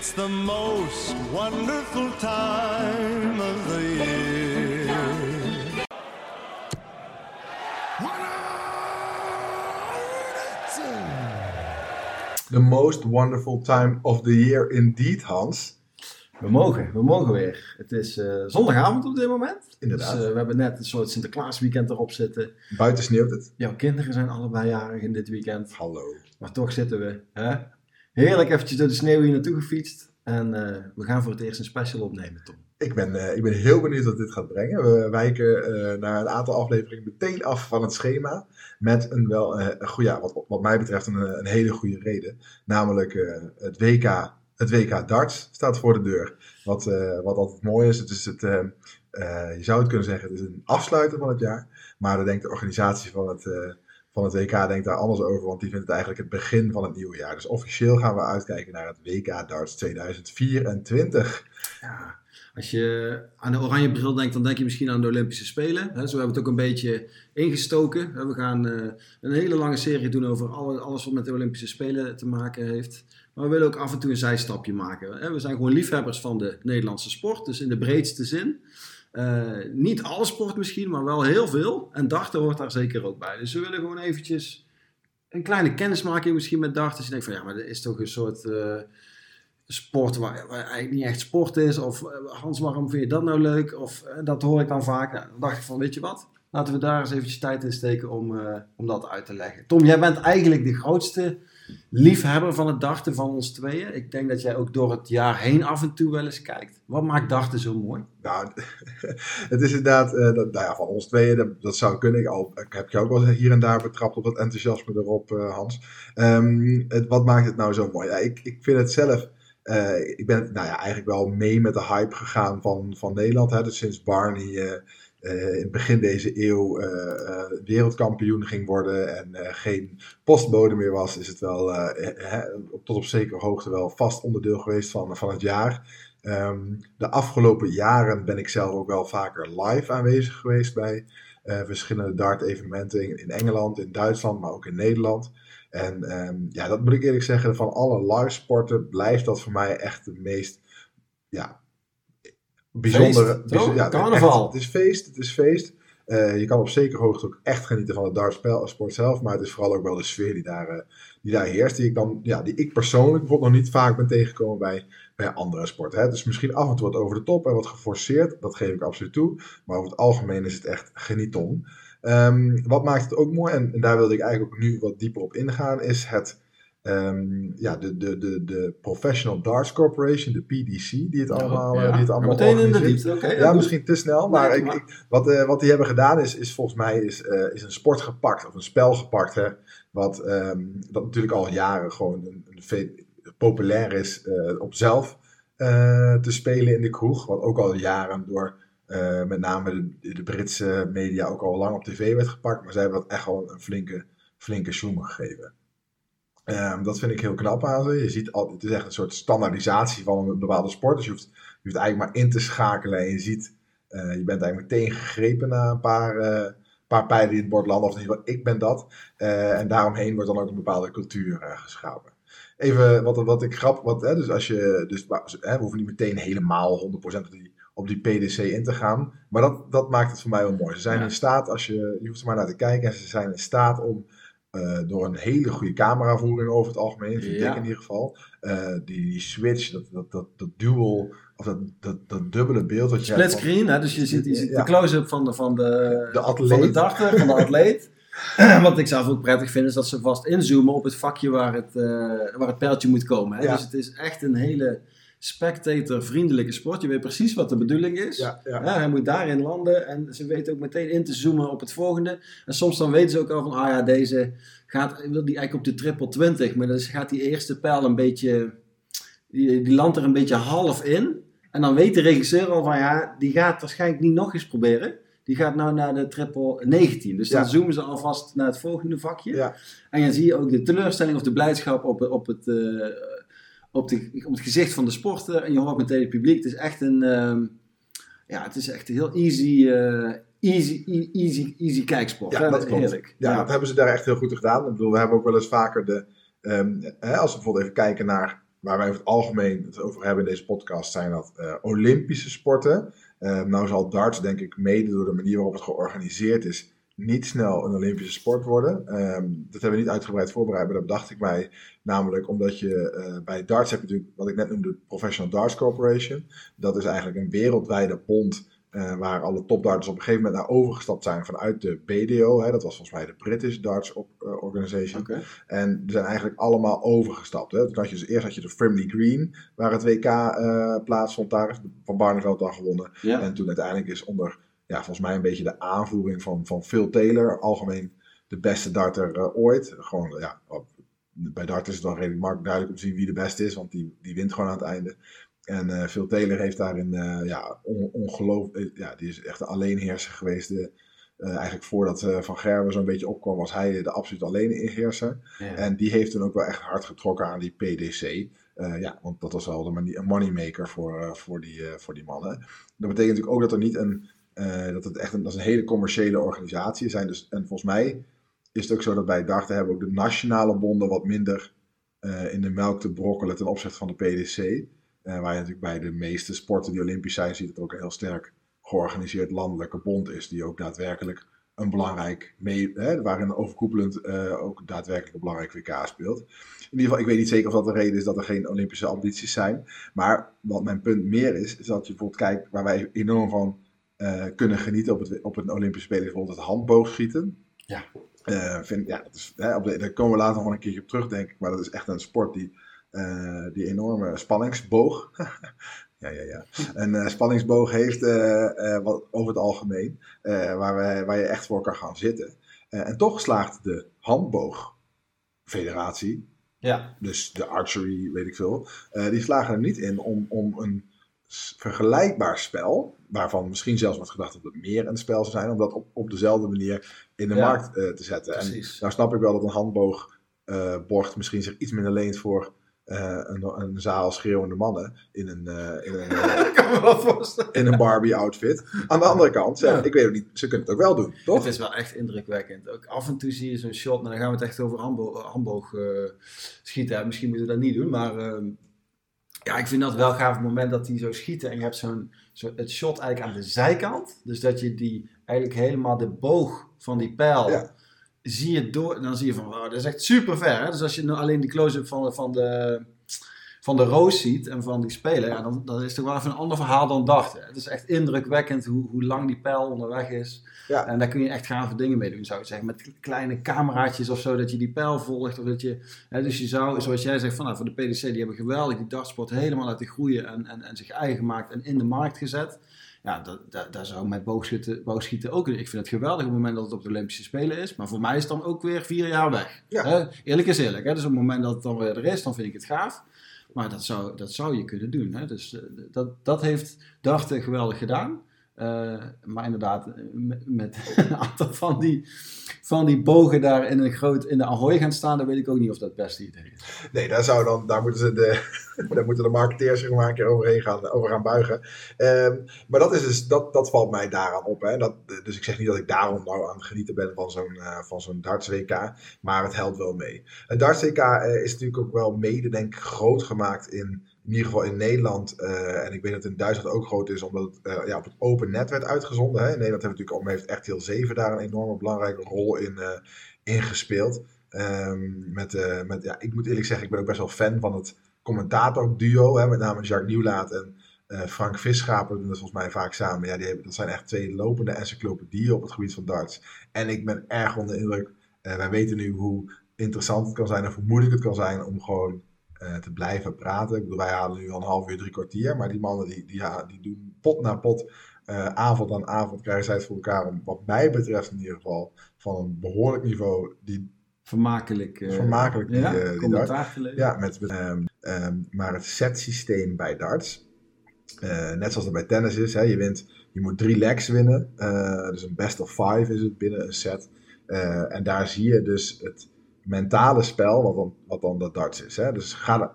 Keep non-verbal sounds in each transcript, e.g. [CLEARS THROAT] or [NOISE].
It's the most wonderful time of the year. The most wonderful time of the year indeed, Hans. We mogen, we mogen weer. Het is eh, zondagavond op dit moment. Inderdaad. Dus, we hebben net een soort Sinterklaasweekend erop zitten. Buiten sneeuwt het. Jouw kinderen zijn allebei jarig in dit weekend. Hallo. Maar toch zitten we. Hè? Heerlijk eventjes door de sneeuw hier naartoe gefietst. En eh, we gaan voor het eerst een special opnemen, Tom. Ik ben, eh, ik ben heel benieuwd wat dit gaat brengen. We wijken eh, naar een aantal afleveringen meteen af van het schema. Met een wel, een goede, wat, wat mij betreft, een, een hele goede reden. Namelijk het, WK, het WK darts staat voor de deur. Wat, wat altijd mooi is. Het is het, je zou het kunnen zeggen, het is een afsluiter van het jaar. Maar daar denkt de organisatie van het, van het WK denkt daar anders over. Want die vindt het eigenlijk het begin van het nieuwe jaar. Dus officieel gaan we uitkijken naar het WK darts 2024. Ja, als je aan de oranje bril denkt, dan denk je misschien aan de Olympische Spelen. Zo hebben we het ook een beetje ingestoken. We gaan eh, een hele lange serie doen over alle, alles wat met de Olympische Spelen te maken heeft. Maar we willen ook af en toe een zijstapje maken. We zijn gewoon liefhebbers van de Nederlandse sport, dus in de breedste zin. Eh, niet alle sport misschien, maar wel heel veel. En darten hoort daar zeker ook bij. Dus we willen gewoon eventjes een kleine kennismaking misschien met darten. Dus je denkt van ja, maar dat is toch een soort... eh, sport waar, waar eigenlijk niet echt sport is. Of eh, Hans, waarom vind je dat nou leuk? Of dat hoor ik dan vaak. Nou, dan dacht ik van, weet je wat? Laten we daar eens eventjes tijd in steken om, om dat uit te leggen. Tom, jij bent eigenlijk de grootste liefhebber van het darten van ons tweeën. Ik denk dat jij ook door het jaar heen af en toe wel eens kijkt. Wat maakt darten zo mooi? Nou, [LAUGHS] het is inderdaad, eh, dat, nou ja, van ons tweeën, dat, zou kunnen. Ik, al, ik heb je ook wel hier en daar betrapt op dat enthousiasme erop, eh, Hans. Ehm, het, wat maakt het nou zo mooi? Ja, ik, ik vind het zelf, eh, ik ben nou ja, eigenlijk wel mee met de hype gegaan van, van Nederland. Hè. Dus sinds Barney in het begin deze eeuw eh, eh, wereldkampioen ging worden en eh, geen postbode meer was, is het wel eh, tot op zekere hoogte wel vast onderdeel geweest van, van het jaar. Ehm, de afgelopen jaren ben ik zelf ook wel vaker live aanwezig geweest bij eh, verschillende dart-evenementen in, in Engeland, in Duitsland, maar ook in Nederland. En ehm, ja, dat moet ik eerlijk zeggen, van alle live sporten blijft dat voor mij echt de meest ja, bijzondere. Feest, bijzo- toch? ja, Carnaval. echt, het is feest, het is feest. Eh, je kan op zekere hoogte ook echt genieten van het dartsport zelf, maar het is vooral ook wel de sfeer die daar, eh, die daar heerst, die ik, dan, ja, die ik persoonlijk bijvoorbeeld nog niet vaak ben tegengekomen bij, bij andere sporten. Hè. Dus misschien af en toe wat over de top en wat geforceerd, dat geef ik absoluut toe. Maar over het algemeen is het echt genieton. Ehm, wat maakt het ook mooi, en, en daar wilde ik eigenlijk ook nu wat dieper op ingaan, is het, ehm, ja, de, de, de, de Professional Darts Corporation, de PDC, die het allemaal, eh, Ja. die het allemaal Meteen in de diepte, oké. Ja, misschien te snel, maar, ik, maar- ik- wat, eh, wat die hebben gedaan is, is volgens mij is, eh, is een sport gepakt, of een spel gepakt, hè, wat ehm, dat natuurlijk al jaren gewoon een, een populair is eh, op zelf eh, te spelen in de kroeg, wat ook al jaren door eh, met name de, de Britse media ook al lang op tv werd gepakt, maar zij hebben dat echt wel een flinke, flinke zoom gegeven. Ehm, dat vind ik heel knap aan ze. Je ziet al, het is echt een soort standaardisatie van een bepaalde sport. Dus je hoeft, je hoeft eigenlijk maar in te schakelen en je ziet, eh, je bent eigenlijk meteen gegrepen na een paar, eh, paar pijlen die in het bord landen. Of in ieder geval, ik ben dat. Eh, en daaromheen wordt dan ook een bepaalde cultuur geschapen. Even wat, wat ik grap, wat, hè, dus als je, dus, hè, we hoeven niet meteen helemaal 100% op die, op die PDC in te gaan. Maar dat, dat maakt het voor mij wel mooi. Ze zijn Ja. in staat, als je, je hoeft er maar naar te kijken, en ze zijn in staat om eh, door een hele goede cameravoering over het algemeen, vind Ja. ik in ieder geval, eh, die, die switch, dat, dat, dat, dat dual, of dat, dat, dat dubbele beeld dat je Split hebt van- screen, hè? dus je ziet, je ziet Ja. de close-up van de, van de, De atleet. van de darter, van de [LAUGHS] atleet. [CLEARS THROAT] Wat ik zelf ook prettig vind, is dat ze vast inzoomen op het vakje waar het, eh, waar het pijltje moet komen. Hè? Ja. Dus het is echt een hele spectator-vriendelijke sport. Je weet precies wat de bedoeling is. Ja, ja. Ja, hij moet daarin landen en ze weten ook meteen in te zoomen op het volgende. En soms dan weten ze ook al van, ah ja, deze gaat, wil die eigenlijk op de triple 20, maar dan gaat die eerste pijl een beetje, die, die landt er een beetje half in. En dan weet de regisseur al van, ja, die gaat waarschijnlijk niet nog eens proberen. Die gaat nou naar de triple 19. Dus dan Ja. zoomen ze alvast naar het volgende vakje. Ja. En dan zie je ook de teleurstelling of de blijdschap op, op, het, eh, op, de, op het gezicht van de sporter. En je hoort meteen het publiek. Het is echt een, ehm, ja, het is echt een heel easy, eh, easy, e- easy, easy kijksport. Ja, hè? dat klopt. Heerlijk. Ja, dat hebben ze daar echt heel goed gedaan. Ik bedoel, we hebben ook wel eens vaker de. ehm, hè, als we bijvoorbeeld even kijken naar waar wij over het algemeen het over hebben in deze podcast, zijn dat eh, Olympische sporten. Uh, nou zal darts, denk ik, mede door de manier waarop het georganiseerd is, niet snel een Olympische sport worden. Um, dat hebben we niet uitgebreid voorbereid, maar dat bedacht ik mij. Namelijk omdat je uh, bij darts heb je natuurlijk, wat ik net noemde, Professional Darts Corporation. Dat is eigenlijk een wereldwijde bond uh, waar alle topdarters op een gegeven moment naar overgestapt zijn vanuit de BDO. Hè, dat was volgens mij de British Darts uh, Organization. Oké. En die zijn eigenlijk allemaal overgestapt. Hè. Toen had je dus eerst had je de Frimley Green, waar het WK uh, plaatsvond. Daar is van Barneveld dan gewonnen. Ja. En toen uiteindelijk is onder, ja, volgens mij een beetje de aanvoering van, van Phil Taylor, algemeen de beste darter uh, ooit. Gewoon, ja, op, bij dart is het dan redelijk makkelijk duidelijk om te zien wie de beste is, want die, die wint gewoon aan het einde. En uh, Phil Taylor heeft daarin, uh, ja, on, ongelooflijk, ja, die is echt een alleenheerser geweest. De, uh, eigenlijk voordat Van Gerwen zo'n beetje opkwam, was hij de absoluut alleenheerser. Ja. En die heeft toen ook wel echt hard getrokken aan die PDC. ja, want dat was wel de een moneymaker voor, voor, die, voor die mannen. Dat betekent natuurlijk ook dat er niet een, dat het echt een, dat is een hele commerciële organisatie zijn. Dus, en volgens mij is het ook zo dat bij darten hebben ook de nationale bonden wat minder in de melk te brokkelen ten opzichte van de PDC. Uh, waar je natuurlijk bij de meeste sporten die Olympisch zijn, ziet het ook een heel sterk georganiseerd landelijke bond is. Die ook daadwerkelijk een belangrijk, mee, waarin overkoepelend ook daadwerkelijk een belangrijk WK speelt. In ieder geval, ik weet niet zeker of dat de reden is dat er geen Olympische ambities zijn. Maar wat mijn punt meer is, is dat je bijvoorbeeld kijkt waar wij enorm van uh, kunnen genieten op het, op het Olympische Spelen, bijvoorbeeld het handboogschieten. Ja. vind, ja dat is, hè, op de, daar komen we later nog wel een keertje op terug, denk ik. Maar dat is echt een sport die uh, die enorme spanningsboog. [LAUGHS] ja, ja, ja. Een uh, spanningsboog heeft uh, wat, over het algemeen, waar, we, waar je echt voor kan gaan zitten. en toch slaagt de handboogfederatie, ja. dus de archery, weet ik veel, die slagen er niet in om, om een vergelijkbaar spel, waarvan misschien zelfs wordt gedacht dat het meer een spel zou zijn, om dat op, op dezelfde manier in de Ja, markt te zetten. precies. En nou snap ik wel dat een handboogbord misschien zich iets minder leent voor uh, een, een, zaal schreeuwende mannen in een, uh, in een, [LAUGHS] uh, in een Barbie-outfit. Aan de andere kant. Ja. ik weet ook niet, ze kunnen het ook wel doen, toch? Het is wel echt indrukwekkend. Ook af en toe zie je zo'n shot, maar dan gaan we het echt over handbo handboog uh, schieten. Misschien moeten we dat niet doen, maar uh, ja, ik vind dat wel gaaf. Op het moment dat die zo schieten en je hebt zo'n zo het shot eigenlijk aan de zijkant. Dus dat je die eigenlijk helemaal de boog van die pijl Ja. zie je door. Dan zie je van, wow, dat is echt super ver. Hè? Dus als je nou alleen die close-up van, van de van de roos ziet en van die speler, ja, dan, dan is het toch wel even een ander verhaal dan dachten. Het is echt indrukwekkend hoe, hoe lang die pijl onderweg is. Ja. En daar kun je echt gave dingen mee doen, zou ik zeggen. Met kleine cameraatjes of zo, dat je die pijl volgt. Of dat je, hè, dus je zou, zoals jij zegt, van, nou, voor de PDC, die hebben geweldig die dartsport helemaal laten groeien en, en, en zich eigen gemaakt en in de markt gezet. Ja, dat, dat, daar zou met boogschieten, boogschieten ook. Ik vind het geweldig op het moment dat het op de Olympische Spelen is. Maar voor mij is het dan ook weer vier jaar weg. Ja. Hè? Eerlijk is eerlijk. Hè? Dus op het moment dat het dan weer er is, dan vind ik het gaaf. Maar dat zou, dat zou je kunnen doen. Hè? Dus uh, dat, dat heeft Darte geweldig gedaan. Uh, maar inderdaad, met, met een aantal van die, van die bogen daar in, een groot, in de Ahoy gaan staan, dan weet ik ook niet of dat het beste idee is. Nee, daar, zou dan, daar, moeten, ze de, [LAUGHS] daar moeten de marketeers zich maar een keer overheen gaan, over gaan buigen. Um, maar dat, is dus, dat, dat valt mij daaraan op. Hè. Dat, dus ik zeg niet dat ik daarom nou aan het genieten ben van zo'n van zo'n darts WK, maar het helpt wel mee. Het darts WK is natuurlijk ook wel mede, denk groot gemaakt in in ieder geval in Nederland, uh, en ik weet dat het in Duitsland ook groot is, omdat het uh, ja, op het open net werd uitgezonden. Hè. Nederland heeft natuurlijk heeft echt heel 7 daar een enorme belangrijke rol in, uh, gespeeld. Um, met, met, ja, ik moet eerlijk zeggen, ik ben ook best wel fan van het commentatorduo, hè, met name Jacques Nieuwlaat en Frank Visschaper doen dat volgens mij vaak samen. Ja, die hebben, dat zijn echt twee lopende encyclopedieën op het gebied van darts. En ik ben erg onder de indruk. wij weten nu hoe interessant het kan zijn en hoe moeilijk het kan zijn om gewoon uh, te blijven praten. Ik bedoel, wij halen nu al een half uur, drie kwartier. Maar die mannen die, die, ja, die doen pot na pot, uh, avond aan avond, krijgen zij het voor elkaar. Om, wat mij betreft in ieder geval, van een behoorlijk niveau, die vermakelijk, uh, vermakelijk die, ja, die Ja, met, met um, um, maar het setsysteem bij darts. Net zoals het bij tennis is, hè, je, wint, je moet drie legs winnen. Dus een best of five is het binnen een set. En daar zie je dus het mentale spel, wat dan, wat dan de darts is. Hè? Dus ga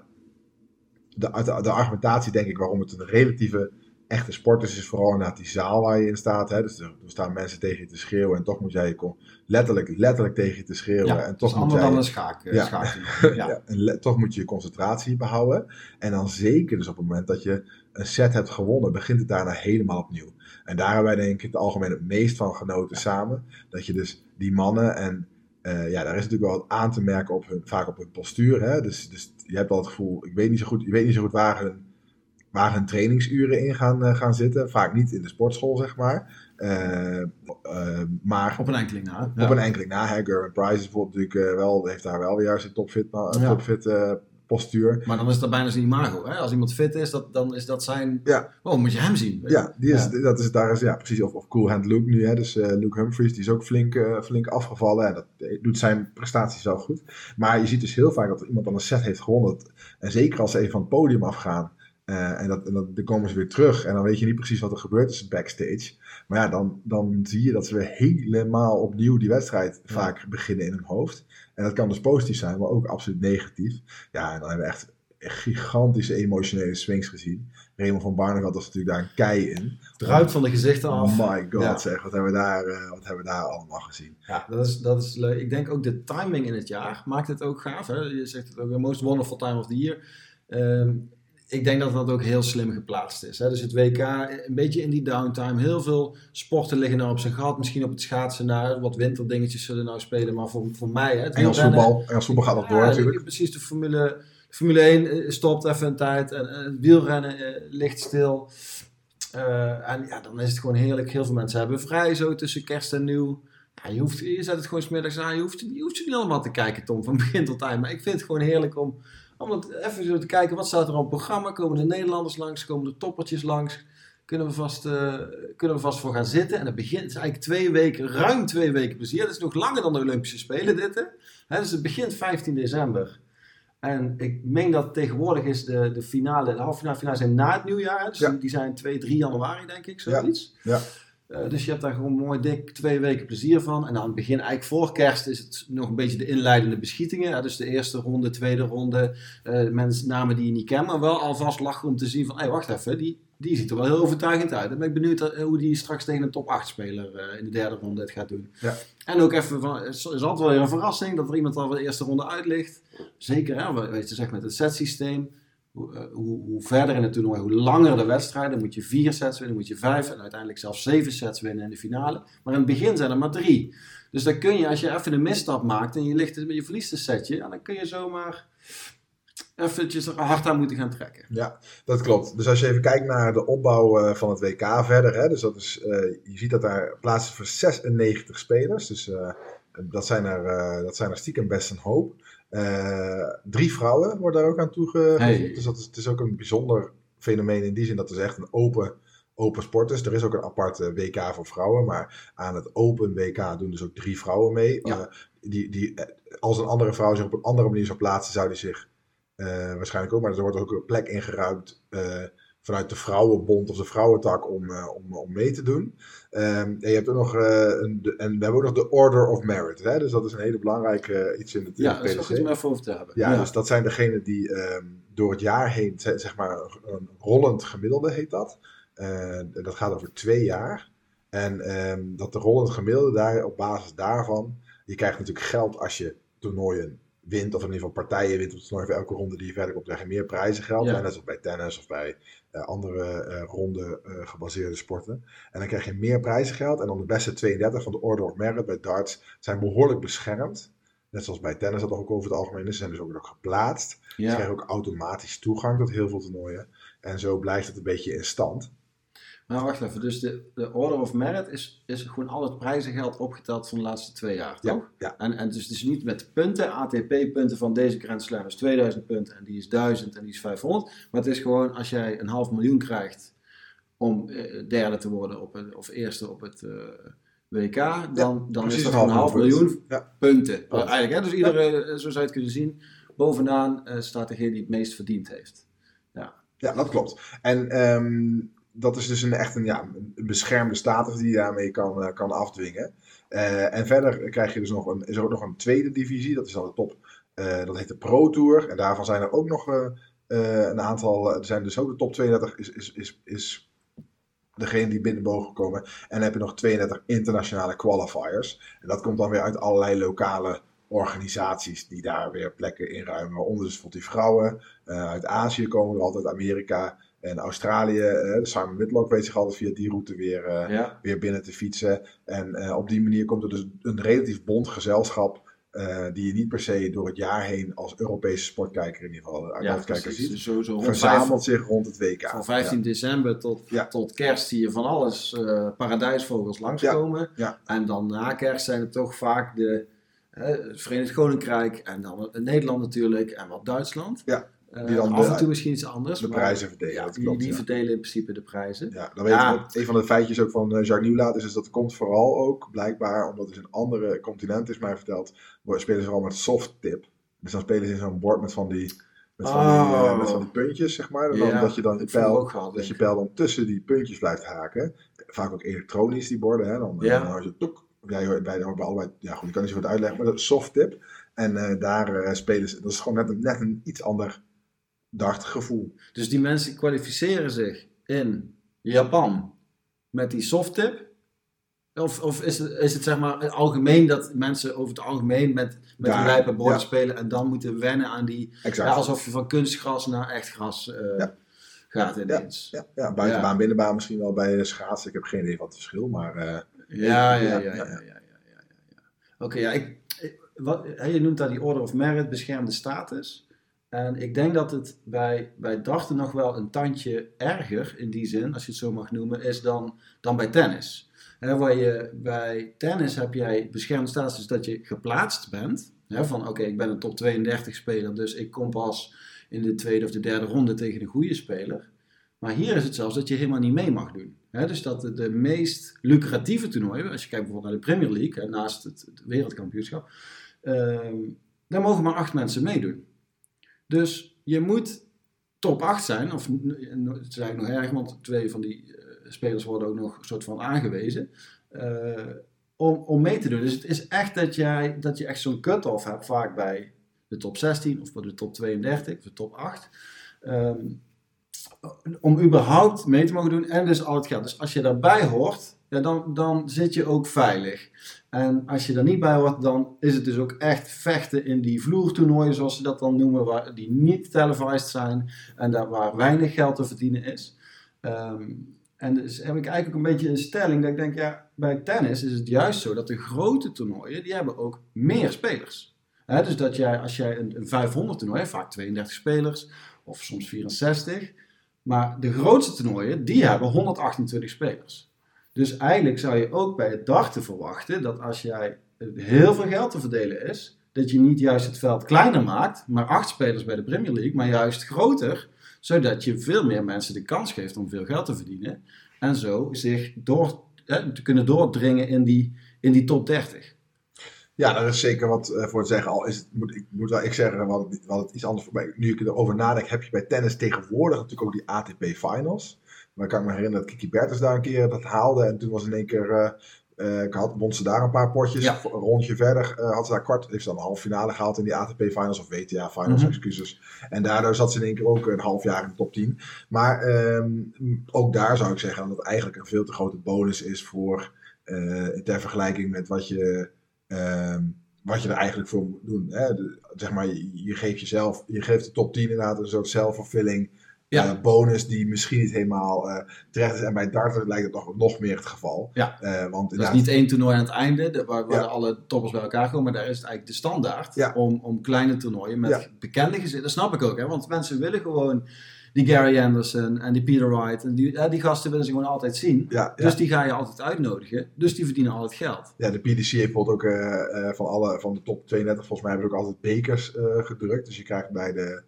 de, de, argumentatie, denk ik, waarom het een relatieve echte sporters is vooral inderdaad die zaal waar je in staat. Hè? Dus er, er staan mensen tegen je te schreeuwen en toch moet jij je letterlijk, letterlijk tegen je te schreeuwen. Ja, en toch is moet jij, dan een schaak. eh, Ja. [LAUGHS] en toch moet je je concentratie behouden. En dan zeker dus op het moment dat je een set hebt gewonnen, begint het daarna helemaal opnieuw. En daar hebben wij denk ik het algemeen het meest van genoten samen. Dat je dus die mannen en eh, ja, daar is natuurlijk wel wat aan te merken op hun, vaak op hun postuur. Hè? Dus, dus je hebt al het gevoel, ik weet niet zo goed, je weet niet zo goed waar hun, waar hun trainingsuren in gaan, eh, gaan zitten. Vaak niet in de sportschool, zeg maar. Eh, maar Op een enkeling na. op een enkeling na. Hè? Gerwin Price is bijvoorbeeld natuurlijk wel, heeft daar wel weer juist een topfit, topfit postuur. Maar dan is dat bijna zijn imago. Hè? Als iemand fit is, dat, dan is dat zijn... Ja. Oh, moet je hem zien. Ja, die is, Ja. dat is, daar is ja, precies. Of, of Cool Hand Luke nu. Hè? Dus eh, Luke Humphries, die is ook flink, eh, flink afgevallen. En dat eh, doet zijn prestaties wel goed. Maar je ziet dus heel vaak dat iemand dan een set heeft gewonnen. En zeker als ze even van het podium afgaan. Eh, en dat, en dat, dan komen ze weer terug. En dan weet je niet precies wat er gebeurd is backstage. Maar ja, dan, dan zie je dat ze weer helemaal opnieuw die wedstrijd Ja. vaak beginnen in hun hoofd. En dat kan dus positief zijn, maar ook absoluut negatief. Ja, en dan hebben we echt gigantische emotionele swings gezien. Raymond van Barneveld was natuurlijk daar een kei in. Druipt van de gezichten af. Oh my god, Ja. zeg, wat hebben, we daar, eh, wat hebben we daar allemaal gezien? Ja, dat is, dat is leuk. Ik denk ook de timing in het jaar maakt het ook gaaf. Hè? Je zegt het ook, the most wonderful time of the year. Ehm, ik denk dat dat ook heel slim geplaatst is. Hè? Dus het WK, een beetje in die downtime. Heel veel sporten liggen nou op zijn gat. Misschien op het schaatsen naar wat winterdingetjes zullen nou spelen. Maar voor, voor mij, hè, het Engels voetbal, Engels voetbal gaat nog door Ja, natuurlijk. Precies, de Formule, Formule 1 eh, stopt even een tijd. En, en het wielrennen eh, ligt stil. Eh, en ja, dan is het gewoon heerlijk. Heel veel mensen hebben vrij zo tussen kerst en nieuw. Ja, je, hoeft, je zet het gewoon smiddags aan. Je hoeft, je hoeft niet allemaal te kijken, Tom, van begin tot eind. Maar ik vind het gewoon heerlijk om, om even zo te kijken. Wat staat er op het programma? Komen de Nederlanders langs? Komen de toppertjes langs? Kunnen we vast, eh, kunnen we vast voor gaan zitten. En het begint het is eigenlijk twee weken, ruim twee weken plezier. Dat is nog langer dan de Olympische Spelen dit. Hè? Dus het begint 15 december. En ik meen dat tegenwoordig is de, de finale, de halve finale, finale zijn na het nieuwjaar. Dus Ja. die zijn 2, 3 januari denk ik, zoiets. Ja. Eh, dus je hebt daar gewoon mooi dik twee weken plezier van. En aan het begin, eigenlijk voor kerst, is het nog een beetje de inleidende beschietingen. dus de eerste ronde, tweede ronde, eh, mensen, namen die je niet kent, maar wel alvast lachen om te zien van, hé, wacht even, die, die ziet er wel heel overtuigend uit. Dan ben ik benieuwd eh, hoe die straks tegen een top 8 speler in de derde ronde het gaat doen. Ja. En ook even van, het is altijd wel weer een verrassing dat er iemand al de eerste ronde uit ligt. Zeker, hè, we- weet je, zeg met het setsysteem. Hoe, eh, hoe, hoe verder in het toernooi, hoe langer de wedstrijden, moet je vier sets winnen, moet je vijf en uiteindelijk zelfs zeven sets winnen in de finale. Maar in het begin zijn er maar drie. Dus dan kun je, als je even een misstap maakt en je, ligt, je verliest een setje, dan kun je zomaar eventjes hard aan moeten gaan trekken. Ja, dat klopt. Dus als je even kijkt naar de opbouw eh, van het WK verder, hè, dus dat is, eh, je ziet dat daar plaats is voor 96 spelers. Dus dat, zijn er, dat zijn er stiekem best een hoop. Eh, drie vrouwen worden daar ook aan toegevoegd. Hey. Dus dat is, het is ook een bijzonder fenomeen in die zin dat het echt een open, open sport is. Er is ook een aparte WK voor vrouwen, maar aan het open WK doen dus ook drie vrouwen mee. Ja. Eh, die, die, eh, als een andere vrouw zich op een andere manier zou plaatsen, zou die zich eh, waarschijnlijk ook, maar er wordt ook een plek ingeruimd eh, vanuit de vrouwenbond of de vrouwentak om, eh, om, om mee te doen. Ehm, en, je hebt ook nog, eh, een, de- en we hebben ook nog de Order of Merit. Hè? Dus dat is een hele belangrijke eh, iets in het, Ja, dat is goed om even over te hebben. Ja, dus dat zijn degenen die ehm, door het jaar heen, ze- zeg maar, een rollend gemiddelde heet dat. Eh, dat gaat over twee jaar. En ehm, dat de rollend gemiddelde daar, op basis daarvan, je krijgt natuurlijk geld als je toernooien wint, of in ieder geval partijen wint op het toernooi voor elke ronde die je verder komt, krijg je meer prijzengeld. Ja. En net zoals bij tennis of bij eh, andere eh ronde eh, gebaseerde sporten. En dan krijg je meer prijzengeld. En dan de beste 32 van de Order of Merit bij darts zijn behoorlijk beschermd. Net zoals bij tennis dat ook over het algemeen is. Ze zijn dus ook nog geplaatst. Ze Ja. krijgen ook automatisch toegang tot heel veel toernooien. En zo blijft het een beetje in stand. Maar wacht even, dus de, de Order of Merit is, is gewoon al het prijzengeld opgeteld van de laatste twee jaar, Ja, toch? ja. En, en dus het is niet met punten, ATP-punten van deze Grand Slam is 2000 punten en die is 1000 en die is 500. Maar het is gewoon als jij een half miljoen krijgt om eh, derde te worden op het, of eerste op het eh, WK, dan, dan is dat een half miljoen. Ja. punten. Klopt. Eigenlijk, hè? Dus iedere, eh, zo zou je het kunnen zien, bovenaan eh, staat degene die het meest verdiend heeft. Ja, dat klopt. En ehm, dat is dus een, echt een, ja, een beschermde status die je daarmee kan, eh, kan afdwingen. Eh, en verder krijg je dus nog een, is er ook nog een tweede divisie, dat is dan de top. eh, dat heet de Pro Tour. En daarvan zijn er ook nog een aantal. Er zijn dus ook de top 32 is, is, is, is degene die binnen mogen komen. En dan heb je nog 32 internationale qualifiers. En dat komt dan weer uit allerlei lokale organisaties die daar weer plekken inruimen. Waaronder dus bijvoorbeeld die vrouwen. Uit Azië komen er altijd, Amerika en Australië. Uh, Simon Whitlock weet zich altijd via die route weer, ja. weer binnen te fietsen. En op die manier komt er dus een relatief bond gezelschap uh, die je niet per se door het jaar heen als Europese sportkijker in ieder geval ja, ziet. Dus sowieso verzamelt zich rond het WK. Van 15 december tot, tot kerst zie je van alles uh, paradijsvogels langskomen. En dan na kerst zijn het toch vaak de, uh, Verenigd Koninkrijk en dan Nederland natuurlijk en wat Duitsland. Ja. Eh, die dan af en toe misschien iets anders. De prijzen verdelen. Ja, die, die verdelen in principe de prijzen. Ja, dan weet je, een van de feitjes ook van uh, Jacques Nieuwlaat is, is dat komt vooral ook, blijkbaar, omdat het in andere continenten is mij verteld, spelen ze vooral met soft tip. Dus dan spelen ze in zo'n bord met van die, met van, die, uh, met van die puntjes, zeg maar. Dan, ja, dat je dan je pijl, gehad, dat je pijl dan tussen die puntjes blijft haken. Vaak ook elektronisch, die borden. Hè? Dan, ja. dan hoor je toek. Ja, je hoort bij, bij allebei, ja goed, ik kan niet zo goed uitleggen, maar dat is soft tip. En daar spelen ze, dat is gewoon net een, net een iets ander dat gevoel. Dus die mensen kwalificeren zich in Japan met die softtip? Of, of is, het, is het zeg maar algemeen dat mensen over het algemeen met, met ja, boord spelen en dan moeten wennen aan die... Alsof je van kunstgras naar echt gras eh, gaat ineens. Ja, ja, buitenbaan, binnenbaan misschien wel bij schaatsen. Ik heb geen idee wat het verschil, maar... Uh, ja, ja, ja, ja. Oké, ja, ik, je noemt daar die Order of Merit, beschermde status. En ik denk dat het bij, bij darten nog wel een tandje erger, in die zin, als je het zo mag noemen, is dan, dan bij tennis. He, waar je, bij tennis heb jij beschermde status dat je geplaatst bent. van oké, ik ben een top 32 speler, dus ik kom pas in de tweede of de derde ronde tegen een goede speler. Maar hier is het zelfs dat je helemaal niet mee mag doen. dus dat de, meest lucratieve toernooien, als je kijkt bijvoorbeeld naar de Premier League, naast het, het wereldkampioenschap, ehm, daar mogen maar acht mensen meedoen. Dus je moet top 8 zijn, of het is eigenlijk nog erg, want twee van die uh, spelers worden ook nog een soort van aangewezen. Uh, om, om mee te doen. Dus het is echt dat, jij, dat je echt zo'n cut-off hebt, vaak bij de top 16 of bij de top 32 of de top 8. Um, ehm, om überhaupt mee te mogen doen en dus al het geld. Dus als je daarbij hoort, ja, dan, dan zit je ook veilig. En als je er niet bij hoort, dan is het dus ook echt vechten in die vloertoernooien, zoals ze dat dan noemen, waar, die niet televised zijn en daar waar weinig geld te verdienen is. Um, en dus heb ik eigenlijk ook een beetje een stelling dat ik denk, ja, bij tennis is het juist zo dat de grote toernooien, die hebben ook meer spelers. He, dus dat jij, als jij een, een 500 toernooi, vaak 32 spelers, of soms 64, maar de grootste toernooien, die hebben 128 spelers. Dus eigenlijk zou je ook bij het darten verwachten dat als jij heel veel geld te verdelen is, dat je niet juist het veld kleiner maakt, maar acht spelers bij de Premier League, maar juist groter, zodat je veel meer mensen de kans geeft om veel geld te verdienen en zo zich door, te kunnen doordringen in die, in die top 30. Ja, daar is zeker wat uh, voor te zeggen. Al is het, moet, ik moet wel ik zeggen, wat, wat het iets anders voorbij. Nu ik erover nadenk, heb je bij tennis tegenwoordig natuurlijk ook die ATP Finals. Maar ik kan me herinneren dat Kiki Bertens daar een keer dat haalde. En toen was in één keer. Uh, ik had, won ze daar een paar potjes. Een rondje verder uh, had ze daar kwart. Heeft ze dan een halve finale gehaald in die ATP Finals of WTA Finals, mm excuses. En daardoor zat ze in één keer ook een half jaar in de top 10. Maar um, ook daar zou ik zeggen dat het eigenlijk een veel te grote bonus is voor. Uh, ter vergelijking met wat je. Um, wat je er eigenlijk voor moet doen. Hè? De, zeg maar, je, je, geeft jezelf, je geeft de top 10 inderdaad een soort zelfvervulling ja. Uh, bonus die misschien niet helemaal uh, terecht is. En bij darten lijkt het nog, nog meer het geval. Ja. Uh, want dat is niet één toernooi aan het einde, de, waar, waar alle toppers bij elkaar komen. Maar daar is het eigenlijk de standaard om, om kleine toernooien met bekende gezinnen. Dat snap ik ook, hè, want mensen willen gewoon die Gary Anderson en die Peter Wright. En die, die gasten willen ze gewoon altijd zien. Ja, dus die ga je altijd uitnodigen. Dus die verdienen altijd geld. Ja, de PDC heeft bijvoorbeeld ook van, alle, van de top 32, volgens mij hebben ze ook altijd bekers gedrukt. Dus je krijgt bij de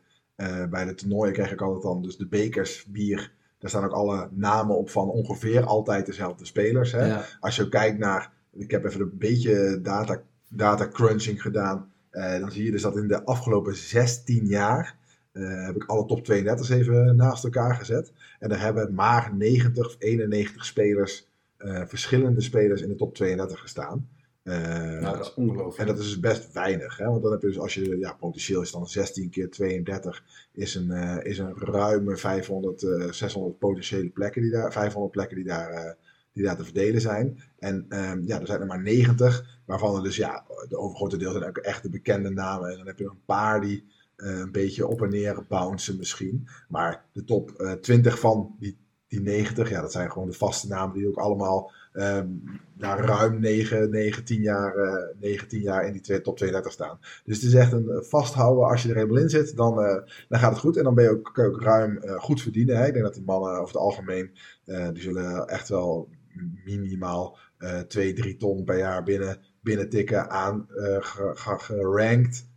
bij de toernooien krijg ik altijd dan dus de bekers bier. Daar staan ook alle namen op van ongeveer altijd dezelfde spelers. Hè? Als je kijkt naar, ik heb even een beetje data, data crunching gedaan. Uh, dan zie je dus dat in de afgelopen 16 jaar uh, heb ik alle top 32 even naast elkaar gezet. En daar hebben maar 90 of 91 spelers, verschillende spelers in de top 32 gestaan. Nou, dat is ongelooflijk. en dat is dus best weinig. Hè? Want dan heb je dus als je, ja, potentieel is dan 16 keer 32, is een, eh, is een ruime 500, eh, 600 potentiële plekken die daar, 500 plekken die daar, die daar te verdelen zijn. En ehm, ja, er zijn er maar 90, waarvan er dus ja, de overgrote deel zijn ook echte bekende namen. En dan heb je een paar die een beetje op en neer bouncen misschien. Maar de top eh, 20 van die, die 90, ja, dat zijn gewoon de vaste namen die ook allemaal ehm daar ruim 9, 9, 10 jaar, eh 9, 10 jaar in die twee, top 32 staan. Dus het is echt een eh, vasthouden. Als je er helemaal in zit, dan, eh, dan gaat het goed. En dan ben je ook, ruim eh, goed verdienen. Hè? Ik denk dat die mannen over het algemeen, eh, die zullen echt wel minimaal eh 2, 3 ton per jaar binnen, binnen tikken aan eh, ge- ge- gerankt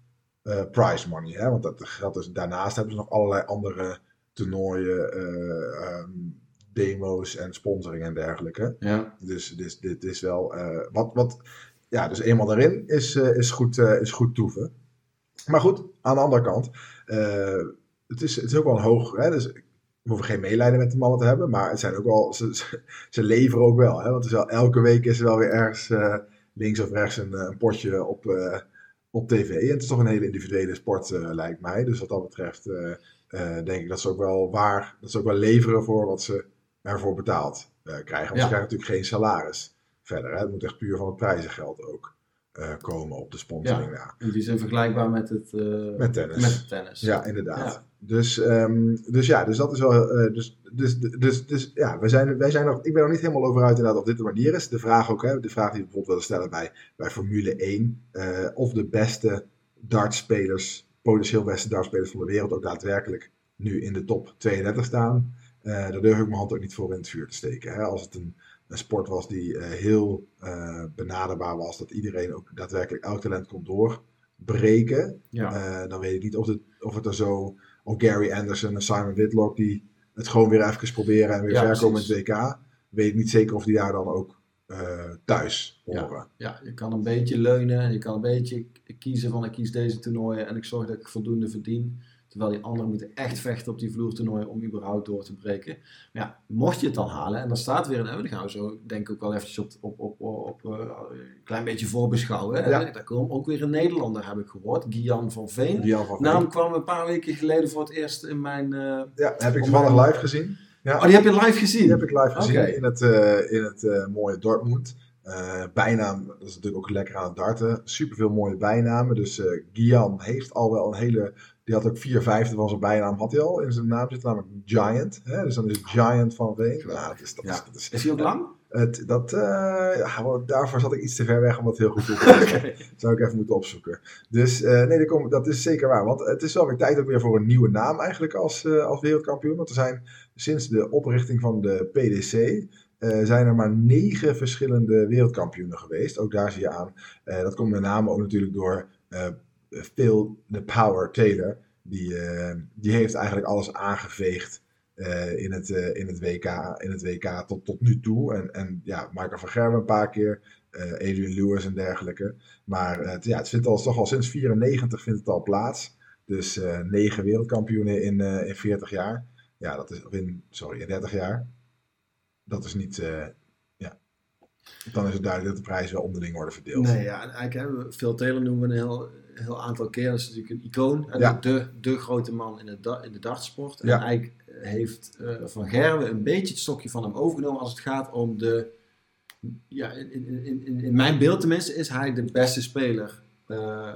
eh, prize money. Hè? Want dat geldt dus, daarnaast hebben ze nog allerlei andere toernooien, eh, ehm, demo's en sponsoring en dergelijke. Ja. Dus, dus dit is wel eh, wat, wat. Ja, dus eenmaal erin is, eh, is, goed, eh, is goed toeven. Maar goed, aan de andere kant, het, is, het is ook wel een hoog. Hè, dus we hoeven geen medelijden met die mannen te hebben, maar het zijn ook wel, ze, ze, ze leveren ook wel. Hè, want wel, elke week is er wel weer ergens links of rechts een, een potje op, op tv. En het is toch een hele individuele sport, lijkt mij. Dus wat dat betreft denk ik dat ze ook wel waar, dat ze ook wel leveren voor wat ze ervoor betaald eh, krijgen. Want Ja. ze krijgen natuurlijk geen salaris verder. Hè. Het moet echt puur van het prijzengeld ook eh, komen op de sponsoring. Ja. In die zin vergelijkbaar met het eh, Met tennis. Met tennis. Ja, inderdaad. Ja. Dus, ehm, dus ja, dus dat is wel. dus, dus, dus, dus ja, wij zijn, wij zijn nog, ik ben er niet helemaal over uit inderdaad of dit de manier is. De vraag ook, hè, de vraag die we bijvoorbeeld willen stellen bij, bij Formule 1. eh, of de beste dartspelers, potentieel beste dartspelers van de wereld, ook daadwerkelijk nu in de top 32 staan. Eh, daar durf ik mijn hand ook niet voor in het vuur te steken. Hè. Als het een, een sport was die eh, heel eh, benaderbaar was, dat iedereen ook daadwerkelijk elk talent kon doorbreken. Ja. Dan weet ik niet of het, of het er zo. Of Gary Anderson en Simon Whitlock die het gewoon weer even proberen en weer Ja, ver komen in het WK. Weet ik niet zeker of die daar dan ook thuis Ja. horen. ja, je kan een beetje leunen en je kan een beetje kiezen van ik kies deze toernooien en ik zorg dat ik voldoende verdien. Terwijl die anderen moeten echt vechten op die vloertoernooien om überhaupt door te breken. Maar ja, mocht je het dan halen en dan staat weer een, we zo denk ik ook wel eventjes op, op, op, op, eh, een klein beetje voorbeschouwen. Ja. Daar komt ook weer een Nederlander, heb ik gehoord, Gian van Veen. Van Naam kwam een paar weken geleden voor het eerst in mijn... eh, Ja, heb ik toevallig live gezien. Ja. Oh, die heb je live gezien? Die heb ik live gezien in het, eh, in het mooie Dortmund. Eh bijnaam, dat is natuurlijk ook lekker aan het darten. Super veel mooie bijnamen. Dus Gian heeft al wel een hele. Die had ook vier vijfde van zijn bijnaam. Had hij al in zijn naam zitten, namelijk Giant. Hè? Dus dan is Giant van Veen. Nou, dat is, dat is, dat is, Is die ook lang? het, dat, eh, ja, daarvoor zat ik iets te ver weg om dat heel goed te [LAUGHS] doen. Zou ik even moeten opzoeken. Dus eh, nee, dat, komt- dat is zeker waar. Want het is wel weer tijd ook weer voor een nieuwe naam eigenlijk als, eh, als wereldkampioen. Want er zijn sinds de oprichting van de PDC zijn er maar negen verschillende wereldkampioenen geweest. Ook daar zie je aan. dat komt met name ook natuurlijk door Phil the Power Taylor. Die, eh, die heeft eigenlijk alles aangeveegd eh, in, het, eh, in, het WK, in het WK tot, tot nu toe. En, en ja, Michael van Gerwen een paar keer. Adrian Lewis en dergelijke. Maar het, ja, het vindt al, toch al sinds 94 vindt het al plaats. Dus negen wereldkampioenen in, in 40 jaar. Ja, dat is, in, sorry, in 30 jaar. Dat is niet, ja. Dan is het duidelijk dat de prijzen wel onderling worden verdeeld. Nee, ja, en eigenlijk hebben we Phil Taylor noemen we een heel, heel aantal keer. Dat is natuurlijk een icoon. En Ja. de, de grote man in, het, da- in de dartsport. En Ja. eigenlijk heeft eh, Van Gerwen een beetje het stokje van hem overgenomen als het gaat om de... Ja, in, in, in, in, in mijn beeld tenminste is hij de beste speler eh,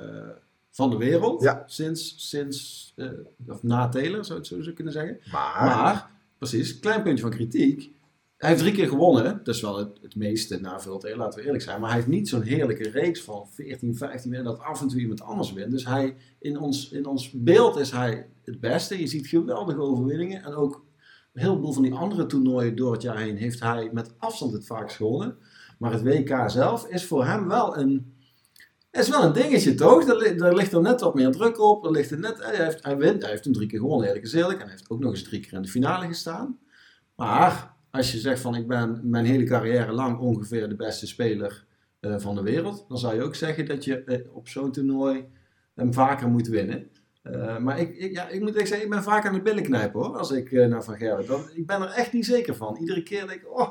van de wereld. Ja. Sinds, sinds eh, of na Taylor, zou je het zo zo kunnen zeggen. Maar, Maar, precies, klein puntje van kritiek. Hij heeft drie keer gewonnen. Dat is wel het, meeste na veel te laten we eerlijk zijn. Maar hij heeft niet zo'n heerlijke reeks van 14, 15 winnen. Dat af en toe iemand anders wint. Dus hij, in, ons, in ons beeld is hij het beste. Je ziet geweldige overwinningen. En ook een heleboel van die andere toernooien door het jaar heen heeft hij met afstand het vaakst gewonnen. Maar het WK zelf is voor hem wel een... is wel een dingetje, toch? Daar, li- daar ligt er net wat meer druk op. Er ligt er net, hij, heeft, hij wint, hij heeft hem drie keer gewonnen, eerlijk eerlijk. En hij heeft ook nog eens drie keer in de finale gestaan. Maar als je zegt van ik ben mijn hele carrière lang ongeveer de beste speler eh, van de wereld, dan zou je ook zeggen dat je eh, op zo'n toernooi hem vaker moet winnen. Eh, maar ik, ik, ja, ik moet echt zeggen, ik ben vaak aan de billen knijpen hoor, als ik naar Van Gerwen. Ik ben er echt niet zeker van. Iedere keer denk ik, oh,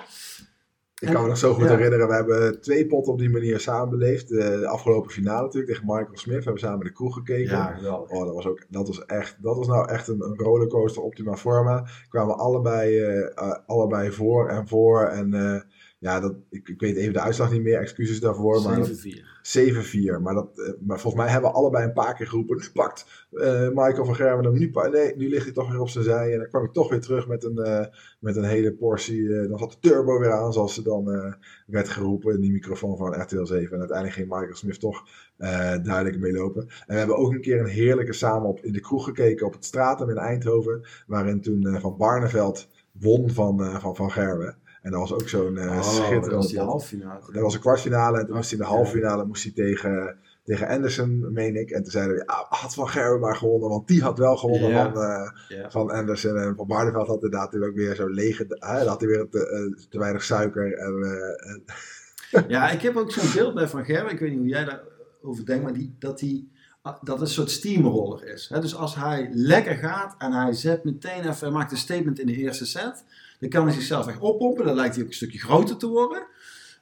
Ik kan me nog zo goed Ja. herinneren, we hebben twee potten op die manier samen beleefd. De, de afgelopen finale natuurlijk tegen Michael Smith. We hebben samen de kroeg gekeken. Ja, geweldig. Oh, dat was ook, dat was echt, dat was nou echt een, een rollercoaster optima forma. Kwamen allebei, eh, eh, allebei voor en voor. En eh, ja, dat, ik, ik weet even de uitslag niet meer, excuses daarvoor. Maar dat- 7-4. 7-4. Maar, dat, eh, maar volgens mij hebben we allebei een paar keer geroepen. Nu pakt eh, Michael van Gerwen hem. Nu, nee, nu ligt hij toch weer op zijn zij. En dan kwam hij toch weer terug met een, eh, met een hele portie. dan zat de turbo weer aan, zoals ze dan werd geroepen in die microfoon van RTL 7. En uiteindelijk ging Michael Smith toch duidelijk meelopen. En we hebben ook een keer een heerlijke samen op, in de kroeg gekeken op het Stratum in Eindhoven. Waarin toen Van Barneveld won van Van, van, van Gerwen. En dat was ook zo'n eh Oh, dat schitterende was die halffinale. Dat was een kwartfinale en toen moest hij in de halve finale moest hij tegen, tegen Anderson, meen ik. En toen zeiden we, ah, had Van Gerwen maar gewonnen, want die had wel gewonnen Ja. van, eh, Ja. van Anderson. En Van Barneveld had inderdaad natuurlijk ook weer zo lege, hè, dan had hij weer te, eh, te weinig suiker. En, eh, en- [LAUGHS] Ja, ik heb ook zo'n beeld bij Van Gerwen. Ik weet niet hoe jij daarover denkt, maar die, dat hij dat het een soort steamroller is. Hè? Dus als hij lekker gaat en hij zet meteen even, hij maakt een statement in de eerste set, dan kan hij zichzelf echt oppompen. Dan lijkt hij ook een stukje groter te worden.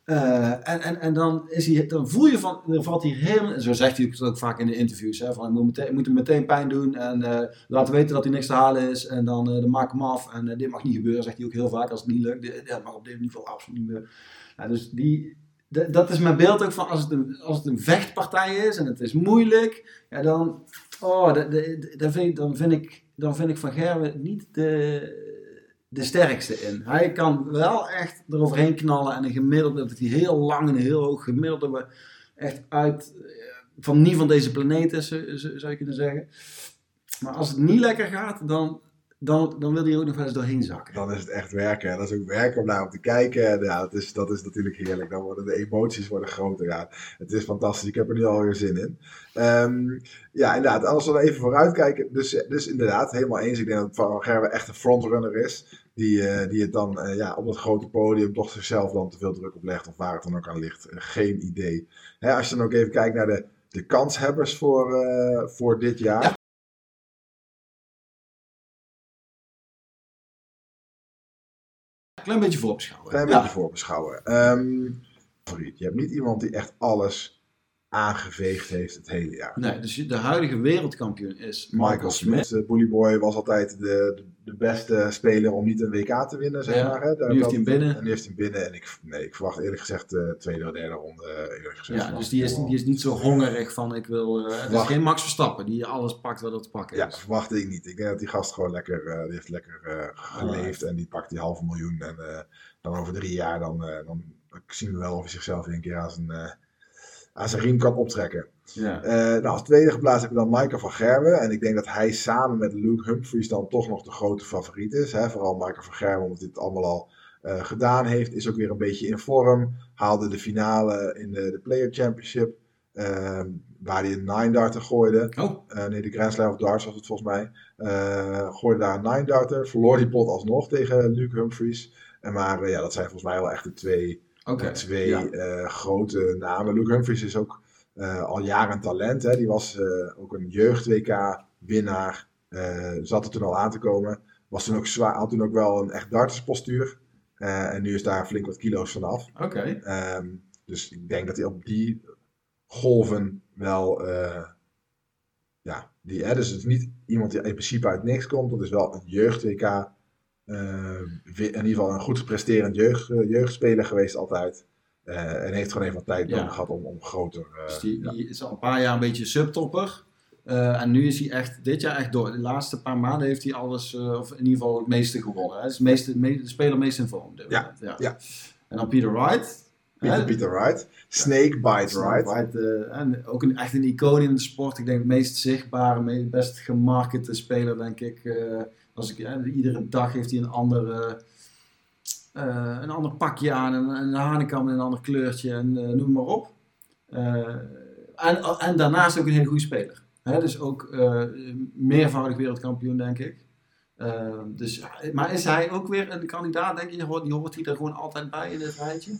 Eh, en, en, en dan, is hij, dan voel je van, dan valt hij helemaal, zo zegt hij het ook vaak in de interviews, hè, van ik moet, meteen, ik moet hem meteen pijn doen en eh, laten weten dat hij niks te halen is en dan, eh, dan maak hem af en dit mag niet gebeuren, zegt hij ook heel vaak als het niet lukt. Dit- Dat mag op dit niveau absoluut niet meer. Dus die, dat is mijn beeld ook van als het, een, als het een vechtpartij is en het is moeilijk, ja, dan, oh, da- da- da- dan, vind ik, dan, vind ik, dan vind ik Van Gerwen niet de, de sterkste in. Hij kan wel echt eroverheen knallen en een gemiddelde, dat hij heel lang en heel hoog gemiddelde, echt uit, eh, van niet van deze planeet is, zou- zou je kunnen zeggen. Maar als het niet lekker gaat, dan, dan, dan wil hij ook nog wel eens doorheen zakken. dan is het echt werken. En dat is ook werken om naar hem te kijken. En ja, dat is, dat is natuurlijk heerlijk. Dan worden de emoties worden groter. Ja, het is fantastisch. Ik heb er nu alweer zin in. Ehm, ja, inderdaad. Als we even vooruitkijken. Dus, dus inderdaad, helemaal eens. Ik denk dat Van Gerwen echt een frontrunner is. Die, eh, die het dan eh, ja, op dat grote podium toch zichzelf dan te veel druk oplegt. Of waar het dan ook aan ligt. Eh, geen idee. Hè, als je dan ook even kijkt naar de, de kanshebbers voor, voor dit jaar. Klein beetje voorbeschouwen. Klein Ja. beetje voorbeschouwen. Favoriet. Je hebt niet iemand die echt alles aangeveegd heeft het hele jaar. Nee, dus de huidige wereldkampioen is Michael Smith, de Bully Boy, was altijd de, de, beste speler om niet een WK te winnen, zeg Ja, maar. Hè. Daar- nu heeft hij hem binnen. En nu heeft hij hem binnen. En ik, nee, ik verwacht eerlijk gezegd de tweede of derde ronde. eh, Eerlijk gezegd, Ja, dus die is, die is niet zo hongerig van ik wil... eh, het is geen Max Verstappen die alles pakt wat te pakken Ja, is. verwacht ik niet. Ik denk dat die gast gewoon lekker, eh, die heeft lekker eh, geleefd en die pakt die halve miljoen. En eh, dan over drie jaar, dan, eh, dan zien we wel of hij zichzelf een keer aan zijn, eh, aan zijn riem kan optrekken. Ja. Eh, nou, als tweede geplaatst heb je dan Michael van Gerwen. En ik denk dat hij samen met Luke Humphries dan toch nog de grote favoriet is. Hè? Vooral Michael van Gerwen, omdat hij het allemaal al eh, gedaan heeft. Is ook weer een beetje in vorm. Haalde de finale in de, de Player Championship. eh, waar hij een 9 darter gooide. Oh, Eh, nee, de Grand Slam of Darts was het volgens mij. Gooide daar een 9 darter. Verloor die pot alsnog tegen Luke Humphries. En maar ja, dat zijn volgens mij wel echt de twee de twee Ja. eh, grote namen. Luke Humphries is ook eh, al jaren talent. Hè. Die was eh, ook een jeugd-WK-winnaar. zat er toen al aan te komen. Was toen ook zwaar, had toen ook wel een echt darterspostuur. En nu is daar flink wat kilo's vanaf. Oké. Ehm, dus ik denk dat hij op die golven wel. ja, die, hè, dus het is niet iemand die in principe uit niks komt. Dat is wel een jeugd-WK. Eh, in ieder geval een goed gepresterend jeugd, eh, jeugdspeler geweest altijd. Eh, en heeft gewoon even wat tijd Ja. nodig gehad om, om groter. Dus die, ja. is al een paar jaar een beetje subtopper. En nu is hij echt, dit jaar echt door. De laatste paar maanden heeft hij alles, of in ieder geval het meeste gewonnen. Hij is de, meeste, me- de speler meest in vorm. Ja, ja. ja. En dan Peter Wright. Peter, hè? Peter Wright. Snake Bite Wright. En ook een, echt een icoon in de sport. Ik denk het meest zichtbare, best gemarkete speler, denk ik. Als ik eh, iedere dag heeft hij een ander, eh, eh, een ander pakje aan, een, een hanenkam in een ander kleurtje en eh, noem maar op. En, en daarnaast ook een hele goede speler. Hè, dus ook meervoudig wereldkampioen, denk ik. Dus, maar is hij ook weer een kandidaat, denk je? Hoort, die hoort hij er gewoon altijd bij in dit rijtje?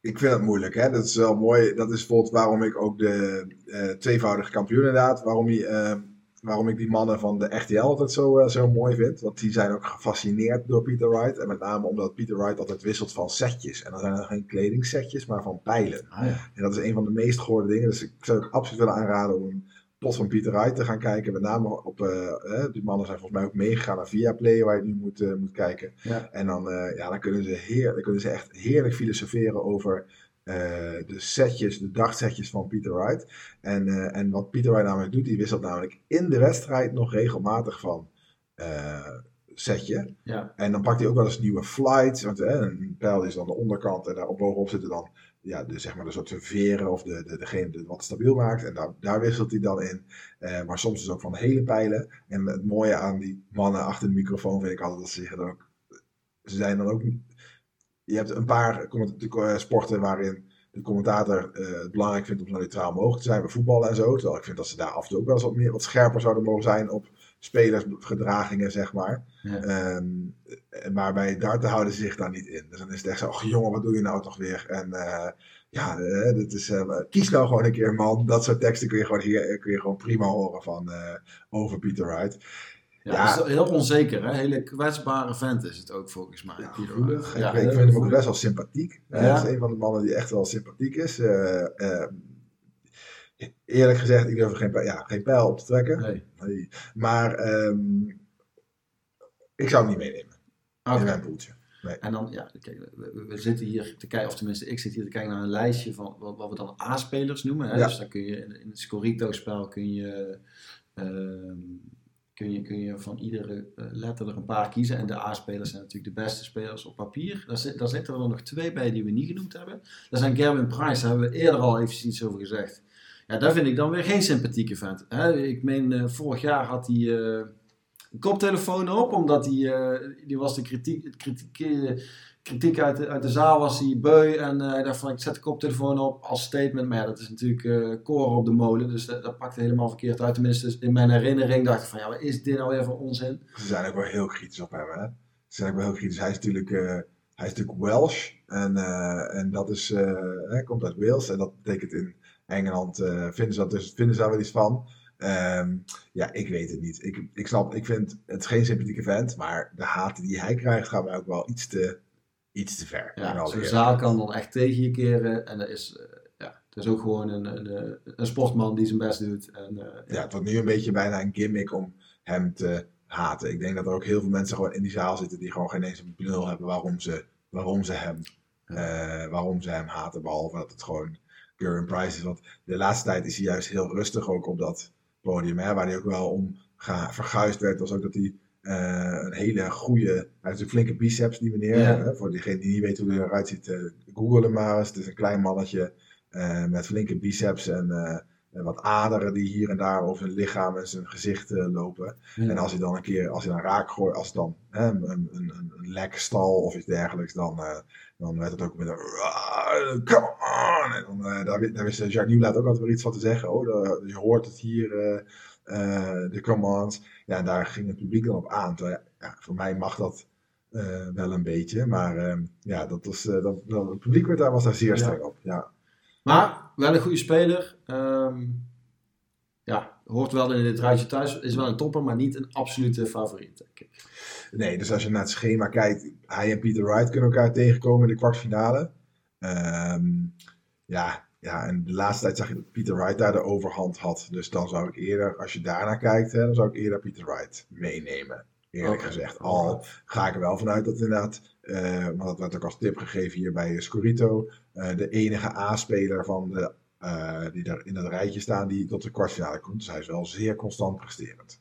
Ik vind het moeilijk, hè. Dat is wel mooi. Dat is bijvoorbeeld waarom ik ook de tweevoudige kampioen inderdaad, waarom hij waarom ik die mannen van de RTL altijd zo, eh, zo mooi vind. Want die zijn ook gefascineerd door Peter Wright. En met name omdat Peter Wright altijd wisselt van setjes. En dan zijn er geen kledingsetjes, maar van pijlen. Ah, ja. En dat is een van de meest gehoorde dingen. Dus ik zou ook absoluut willen aanraden om een pot van Peter Wright te gaan kijken. Met name op, eh, eh, die mannen zijn volgens mij ook meegegaan naar Viaplay, waar je nu moet, moet kijken. Ja. En dan, ja, dan, kunnen ze heer, dan kunnen ze echt heerlijk filosoferen over de setjes, de dagsetjes van Peter Wright. En, eh, en wat Peter Wright namelijk doet, die wisselt namelijk in de wedstrijd nog regelmatig van eh, setje. Ja. En dan pakt hij ook wel eens nieuwe flights. Want hè, een pijl is dan de onderkant en daar op bovenop zitten dan ja, de, zeg maar de soort veren of de, de, degene die wat stabiel maakt. En daar, daar wisselt hij dan in. Eh, maar soms dus ook van hele pijlen. En het mooie aan die mannen achter de microfoon vind ik altijd dat ze zich dan ook... Ze zijn dan ook... Je hebt een paar eh, sporten waarin de commentator eh, het belangrijk vindt om zo neutraal mogelijk te zijn. Bij voetballen en zo. Terwijl ik vind dat ze daar af en toe ook wel eens wat, meer, wat scherper zouden mogen zijn op spelersgedragingen, zeg maar. Ja. Ehm, eh, maar bij darten houden ze zich daar niet in. Dus dan is het echt zo, ach jongen, wat doe je nou toch weer? En eh, ja, dit is, kies nou gewoon een keer man. Dat soort teksten kun je gewoon, hier, kun je gewoon prima horen van, over Peter Wright. Ja, Ja. dat is heel onzeker, hè? Hele kwetsbare vent is het ook volgens mij. Ja, gevoelig. Ik, Ja, ik heel vind hem ook best wel sympathiek. Hij Ja. is een van de mannen die echt wel sympathiek is. Eh, eh, eerlijk gezegd, ik durf er geen, pijl- ja, geen pijl op te trekken. Nee. Nee. Maar ehm, ik zou hem niet meenemen Oké. in mijn poeltje. En dan, ja, kijk, we, zitten hier te kijken, of tenminste, ik zit hier te kijken naar een lijstje van wat, wat we dan A-spelers noemen. Hè? Ja. Dus dan kun je in, in het Scorito-spel kun je, ehm, kun, je, kun je van iedere eh, letter er een paar kiezen. En de A-spelers zijn natuurlijk de beste spelers op papier. Daar, zit, daar zitten er nog twee bij die we niet genoemd hebben. Dat zijn Gerwin Price, daar hebben we eerder al even iets over gezegd. Ja, daar vind ik dan weer geen sympathieke vent. Hè? Ik meen, eh, vorig jaar had hij eh, een koptelefoon op, omdat hij, die was de kritiek, kritiek, kritiek uit, de, uit de zaal was hij beu en eh, hij dacht van ik zet de koptelefoon op als statement. Maar ja, dat is natuurlijk eh koren op de molen, dus dat, dat pakte helemaal verkeerd uit. Tenminste, in mijn herinnering dacht ik van ja, wat is dit nou weer voor onzin? Ze zijn ook wel heel kritisch op hem. Hè? Ze zijn ook wel heel kritisch. Hij is natuurlijk, eh, hij is natuurlijk Welsh. En, en dat is, hij komt uit Wales. En dat betekent in Engeland, vinden, ze dat dus, vinden ze daar wel iets van. Ehm, ja, ik weet het niet. Ik, ik snap, ik vind het geen sympathieke vent. Maar de haat die hij krijgt gaat mij ook wel iets te, iets te ver. Ja, zo'n zaal kan dan echt tegen je keren en dat is, eh, ja, dat is ook gewoon een, een, een sportman die zijn best doet. En, eh, Ja, het wordt nu een beetje bijna een gimmick om hem te haten. Ik denk dat er ook heel veel mensen gewoon in die zaal zitten die gewoon geen eens een benul hebben waarom ze, waarom ze, hem, eh, waarom ze hem haten. Behalve dat het gewoon Curran Price is. Want de laatste tijd is hij juist heel rustig ook op dat podium. Hè, waar hij ook wel om verguisd werd. Was ook dat hij eh, een hele goede. Hij heeft natuurlijk flinke biceps, die meneer. Ja. Voor diegene die niet weet hoe hij eruit ziet, eh google hem maar eens. Het is een klein mannetje eh, met flinke biceps en. eh, wat aderen die hier en daar over zijn lichaam en zijn gezicht eh, lopen. Ja. En als hij dan een keer, als hij dan raak gooit, als het dan hè, een, een, een, een lek stal of iets dergelijks, dan, eh, dan werd het ook met een "Ah, come on! En dan, eh, daar, daar wist Jacques Nieuwlaat ook altijd weer iets van te zeggen. Oh, de- je hoort het hier, eh, eh, de commands. Ja, daar ging het publiek dan op aan. Terwijl, ja, voor mij mag dat eh, wel een beetje, maar eh, ja, dat was, eh, dat, dat- het publiek werd daar, was daar zeer Ja. streng op. Ja. Maar wel een goede speler. Ehm, ja, hoort wel in dit rijtje thuis. Is wel een topper, maar niet een absolute favoriet, denk ik. Nee, dus als je naar het schema kijkt, hij en Peter Wright kunnen elkaar tegenkomen in de kwartfinale. Ehm, ja, ja, en de laatste tijd zag je dat Peter Wright daar de overhand had. Dus dan zou ik eerder, als je daarnaar kijkt, hè, dan zou ik eerder Peter Wright meenemen. Eerlijk gezegd. Al ga ik er wel vanuit dat inderdaad, eh want dat werd ook als tip gegeven hier bij Scorito, eh, de enige A-speler van de, eh, die daar in dat rijtje staan die tot de kwartfinale komt. Dus hij is wel zeer constant presterend.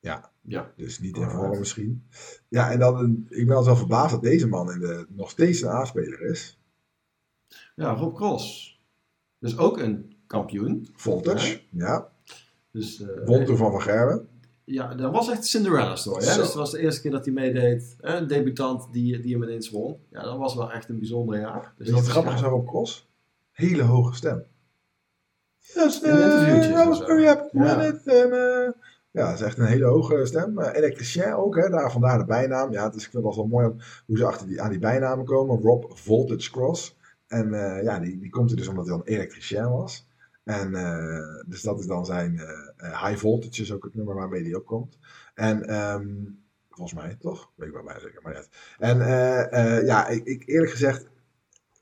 Ja. Ja. Dus niet in vorm misschien. Ja, en dan, een- ik ben altijd wel verbaasd dat deze man in de, nog steeds een A-speler is. Ja, Rob Cross. Dus ook een kampioen. Voltage, ja. Dus, eh, Won toen van Van Gerwen. Ja, dat was echt Cinderella story. Hè? Dus het was de eerste keer dat hij meedeed. Een debutant die, die hem ineens won. Ja, dat was wel echt een bijzonder jaar. Dus dat wat grappig ja. is Rob Cross? Hele hoge stem. Yes, I was very happy Ja. win it. En, eh, ja, het is echt een hele hoge stem. Uh, elektricien ook, hè? Daar, vandaar de bijnaam. Ja, dus ik vind het wel mooi om- hoe ze achter die, aan die bijnamen komen. Rob Voltage Cross. En eh, ja, die, die komt er dus omdat hij dan elektricien was. En, eh, dus dat is dan zijn eh, High Voltage, is ook het nummer waarmee die opkomt. En ehm, volgens mij, toch? Weet ik wel bijna zeker, maar net. En ja, ik, ik, eerlijk gezegd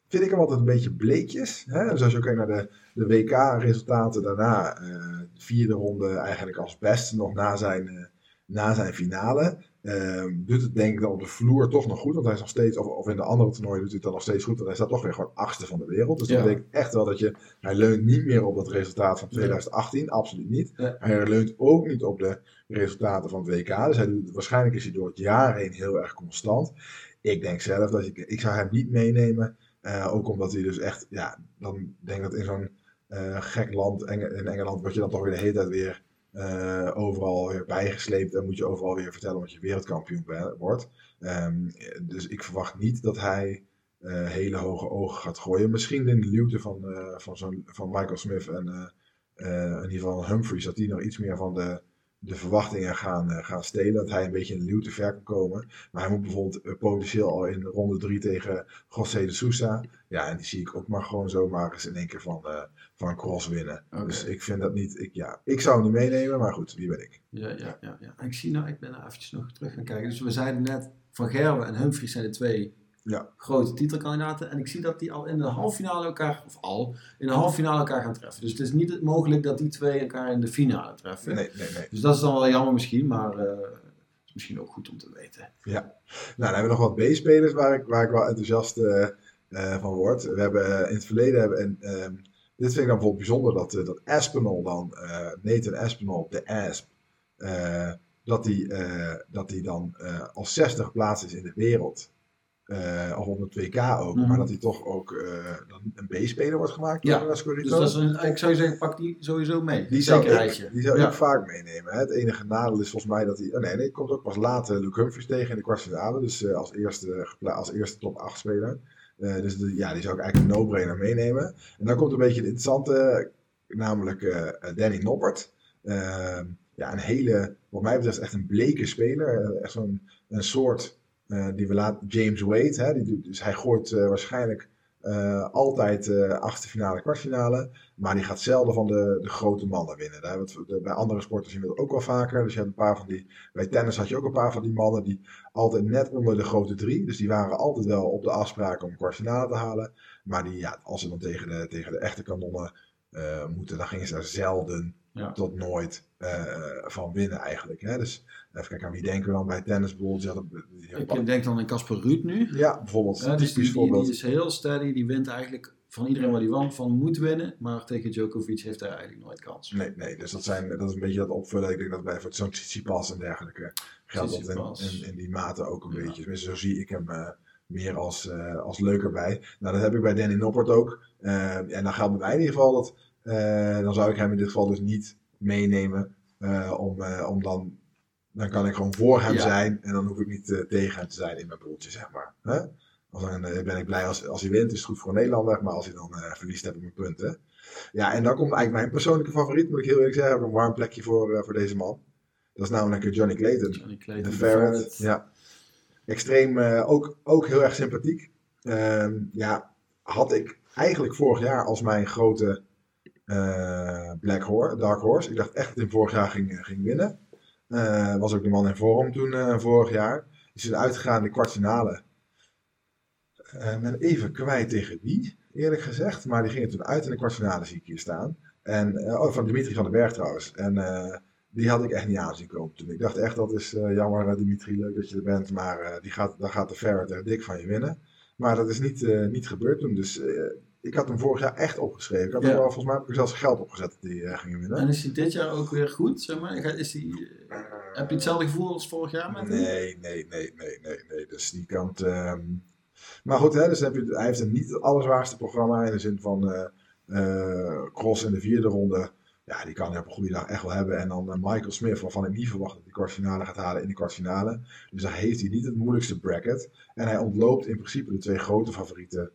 vind ik hem altijd een beetje bleekjes. Hè? Dus als je ook kijkt naar de, de WK-resultaten daarna, de vierde ronde eigenlijk als beste nog na zijn, na zijn finale. Ehm, doet het denk ik dan op de vloer toch nog goed. Want hij is nog steeds, of, of in de andere toernooien doet hij het dan nog steeds goed. Want hij staat toch weer gewoon achtste van de wereld. Dus dat Ja. betekent echt wel dat je, hij leunt niet meer op dat resultaat van 2018. Absoluut niet. Ja. Hij leunt ook niet op de resultaten van het WK. Dus hij doet, waarschijnlijk is hij door het jaar heen heel erg constant. Ik denk zelf dat ik, ik zou hem niet meenemen. Eh, ook omdat hij dus echt, ja, dan denk ik dat in zo'n eh, gek land, Eng- in Engeland, word je dan toch weer de hele tijd weer eh, overal weer bijgesleept en moet je overal weer vertellen wat je wereldkampioen wordt. Ehm, dus ik verwacht niet dat hij eh, hele hoge ogen gaat gooien. Misschien in de luwte van, eh, van, van Michael Smith en in ieder geval Humphries, dat die nog iets meer van de, de verwachtingen gaan, eh, gaan stelen. Dat hij een beetje in de luwte ver kan komen. Maar hij moet bijvoorbeeld eh, potentieel al in ronde 3 tegen José de Sousa. Ja, en die zie ik ook maar gewoon zomaar eens in één keer van, eh, van Cross winnen. Dus ik vind dat niet, ik, ja, ik zou hem niet meenemen, maar goed, wie ben ik? Ja, ja, ja, ja. Ik zie nou, ik ben er eventjes nog terug gaan kijken. Dus we zeiden net, Van Gerwen en Humphries zijn de twee Ja. grote titelkandidaten. En ik zie dat die al in de halve finale elkaar, of al, in de halve finale elkaar gaan treffen. Dus het is niet mogelijk dat die twee elkaar in de finale treffen. Nee, nee, nee. Dus dat is dan wel jammer misschien, maar eh, is misschien ook goed om te weten. Nou, dan hebben we nog wat B-spelers waar ik, waar ik wel enthousiast eh, eh, van word. We hebben in het verleden, hebben, en, ehm, dit vind ik dan bijvoorbeeld bijzonder, dat, dat Aspinall dan, Nathan Aspinall, de Asp, dat die, dat die dan als 60 geplaatst is in de wereld. Eh, of op het WK ook, Mhm. maar dat hij toch ook eh, dan een B-speler wordt gemaakt Ja, door Dus dat is een, ik zou zeggen, pak die sowieso mee. Die zou, ik, die zou ja. ik vaak meenemen. Hè. Het enige nadeel is volgens mij dat hij. Oh nee, nee, komt ook pas later Luke Humphries tegen in de kwartfinale. Dus eh, als, eerste, als eerste top 8 speler. Dus de- ja, die zou ik eigenlijk een no-brainer meenemen. En dan komt een beetje het interessante, namelijk Danny Noppert. Ja, een hele, wat mij betreft, echt een bleke speler. Echt zo'n een soort die we laten, James Wade. Hè, die, dus hij gooit eh, waarschijnlijk eh, altijd eh achtste finale, kwartfinale. Maar die gaat zelden van de, de grote mannen winnen. Daar hebben we bij andere sporten zien we dat ook wel vaker. Dus je hebt een paar van die. Bij tennis had je ook een paar van die mannen die altijd net onder de grote drie. Dus die waren altijd wel op de afspraak om kwartfinale te halen. Maar die, ja, als ze dan tegen de, tegen de echte kanonnen eh, moeten, dan gingen ze er zelden Ja. tot nooit eh, van winnen eigenlijk. Hè? Dus even kijken aan wie denken we dan bij tennis bijvoorbeeld. Die hadden- die hadden- Ik denk dan aan Casper Ruud nu. ja, bijvoorbeeld. Ja, dus typisch die, die, voorbeeld. die is heel steady, die wint eigenlijk van iedereen waar die van, van moet winnen. Maar tegen Djokovic heeft hij eigenlijk nooit kans. Nee, nee, dus dat, zijn, dat is een beetje dat opvullen. Ik denk dat bij zo'n Tsitsipas en dergelijke geldt dat in, Tsitsipas. in, in die mate ook een Ja. beetje. Tenminste, zo zie ik hem eh, meer als, eh, als leuk erbij. Nou, dat heb ik bij Danny Noppert ook. Eh, en dan geldt bij mij in ieder geval dat, eh, dan zou ik hem in dit geval dus niet meenemen. eh, om, eh, om dan, dan kan ik gewoon voor hem Ja. zijn en dan hoef ik niet eh, tegen hem te zijn in mijn broeltje, zeg maar. Hè? Als dan eh, ben ik blij als, als hij wint, is het goed voor een Nederlander. Maar als hij dan eh, verliest, heb ik mijn punten. Ja, en dan komt eigenlijk mijn persoonlijke favoriet, moet ik heel eerlijk zeggen. Ik heb een warm plekje voor, eh, voor deze man. Dat is namelijk eh, Johnny Clayton. Johnny Clayton, de Ferret. Ja. Extreem, eh, ook, ook heel erg sympathiek. Ehm, ja, had ik eigenlijk vorig jaar als mijn grote eh, Black Horse, Dark Horse. Ik dacht echt dat hij vorig jaar ging, eh, ging winnen. Eh, was ook de man in vorm toen eh, vorig jaar. Is er uitgegaan in de kwartfinale. Eh, ben even kwijt tegen wie, eerlijk gezegd. Maar die ging er toen uit in de kwartfinale, zie ik hier staan. En, eh, oh, van Dimitri van den Berg trouwens. En eh, die had ik echt niet aanzien komen toen. Ik dacht echt, dat is eh, jammer eh, Dimitri, leuk dat je er bent. Maar eh, die gaat, dan gaat de Ferret er dik van je winnen. Maar dat is niet, eh, niet gebeurd toen. Dus eh, ik had hem vorig jaar echt opgeschreven. Ik had Ja. er wel, volgens mij heb ik zelfs geld opgezet dat hij eh, ging winnen. En is hij dit jaar ook weer goed? Zeg maar? Is hij, eh, heb je hetzelfde gevoel als vorig jaar met hem? Nee, nee, nee, nee, nee, nee. Dus die kant. ehm, Maar goed, hè, dus heb je, hij heeft een niet het allerzwaarste programma in de zin van eh, Cross in de vierde ronde. Ja, die kan hij op een goede dag echt wel hebben. En dan eh, Michael Smith, waarvan ik niet verwacht dat hij kwartfinale gaat halen in de kwartfinale. Dus daar heeft hij niet het moeilijkste bracket. En hij ontloopt in principe de twee grote favorieten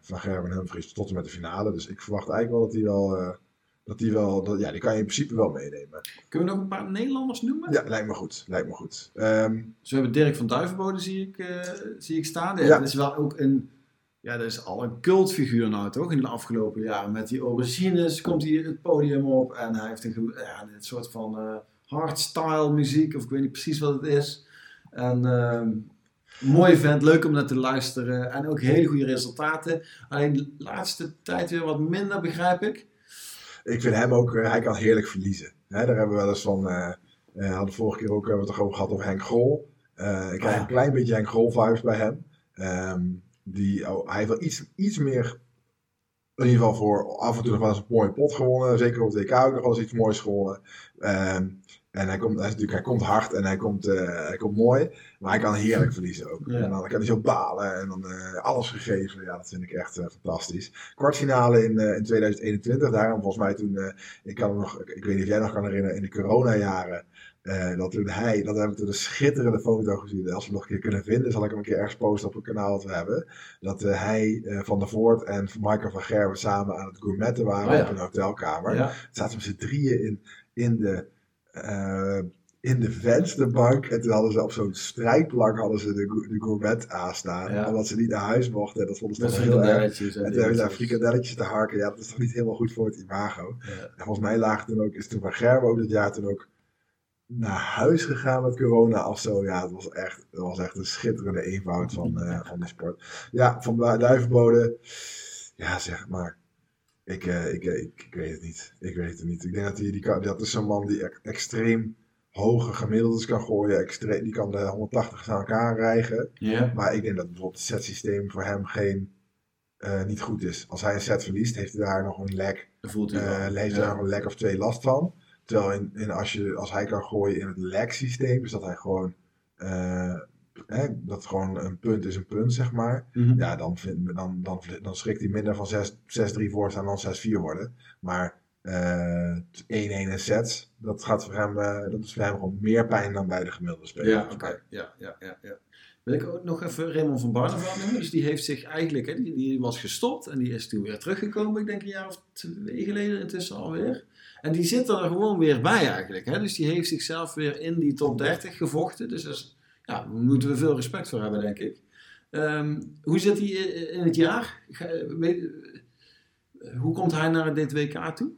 van Gerben en Humphries tot en met de finale. Dus ik verwacht eigenlijk wel dat hij wel. eh, dat die wel, dat, ja, die kan je in principe wel meenemen. Kunnen we nog een paar Nederlanders noemen? Ja, lijkt me goed. Lijkt me goed. Ehm, Dus we hebben Dirk van Duivenbode zie ik, eh, zie ik staan. Ja. Dat is wel ook een ja, dat is al een cultfiguur nou toch in de afgelopen jaren. Met die aubergines komt hij het podium op en hij heeft een, ja, een soort van eh hardstyle muziek, of ik weet niet precies wat het is. En ehm mooi vent, leuk om naar te luisteren en ook hele goede resultaten. Alleen de laatste tijd weer wat minder, begrijp ik. Ik vind hem ook, eh, hij kan heerlijk verliezen. Daar hebben we wel eens van, eh, hadden vorige keer ook hebben we het toch over gehad over Henk Grol. Ik krijg Ah, een klein beetje Henk Grol vibes bij hem. Ehm, die, oh, hij heeft wel iets, iets meer, in ieder geval voor af en toe nog wel eens een mooie pot gewonnen. Zeker op het WK ook nog wel eens iets moois gewonnen. Ehm, en hij komt, hij, natuurlijk, hij komt hard en hij komt, eh, hij komt mooi. Maar hij kan heerlijk [LAUGHS] verliezen ook. Ja. En dan kan hij zo balen en dan eh, alles gegeven. Ja, dat vind ik echt eh, fantastisch. Kwartfinale in, in 2021. Daarom volgens mij toen, ik kan nog, ik, weet niet of jij nog kan herinneren, in de coronajaren. dat toen hij, dat hebben we toen een schitterende foto gezien. Als we hem nog een keer kunnen vinden, zal ik hem een keer ergens posten op het kanaal wat we hebben. Dat hij, Van der Voort en Michael van Gerwen samen aan het gourmetten waren Oh ja. op een hotelkamer. Ja. Zaten we z'n drieën in, in de eh, in de vensterbank. En toen hadden ze op zo'n strijkplank hadden ze de, de gourmet aanstaan. Ja. Omdat ze niet naar huis mochten. En dat vonden ze toch heel erg. En toen hebben ze daar frikandelletjes te harken. Ja, dat is toch niet helemaal goed voor het imago. Ja. En volgens mij lagen toen ook, is toen van Gerben ook dit jaar toen ook naar huis gegaan met corona of zo. Ja, het was echt, het was echt een schitterende eenvoud van, [LAUGHS] eh, van die sport. Ja, van Du- Duivenbode. Ja, zeg maar. Ik, eh, ik, eh, ik, ik weet het niet. Ik weet het niet. Ik denk dat hij, die kan, dat is zo'n man die echt extreem hoge gemiddeldes kan gooien. Extreem, die kan de 180 aan elkaar rijgen. Maar ik denk dat bijvoorbeeld het setsysteem voor hem geen, eh, niet goed is. Als hij een set verliest, heeft hij daar nog een lek voelt hij wel. heeft Ja. daar nog een lek of twee last van. Terwijl in, in als, je, als hij kan gooien in het lek systeem, dus dat hij gewoon, hè, dat gewoon een punt is een punt, zeg maar. Mhm. Ja, dan, vind, dan, dan, dan schrikt hij minder van 6 6-3 voor staan dan 6-4 worden. Maar eh 1-1 en sets, dat, gaat voor hem, eh, dat is voor hem gewoon meer pijn dan bij de gemiddelde speler. Ja, oké. Ja, ja, ja, ja. Wil ik ook nog even Raymond van Barneveld noemen. [LAUGHS] Dus die heeft zich eigenlijk, hè, die, die was gestopt en die is toen weer teruggekomen. Ik denk een jaar of twee geleden intussen alweer. En die zit er gewoon weer bij eigenlijk. Hè? Dus die heeft zichzelf weer in die top 30 gevochten. Dus dat is, ja, daar moeten we veel respect voor hebben, denk ik. Ehm, hoe zit hij in- in het jaar? Weet- hoe komt hij naar dit WK toe?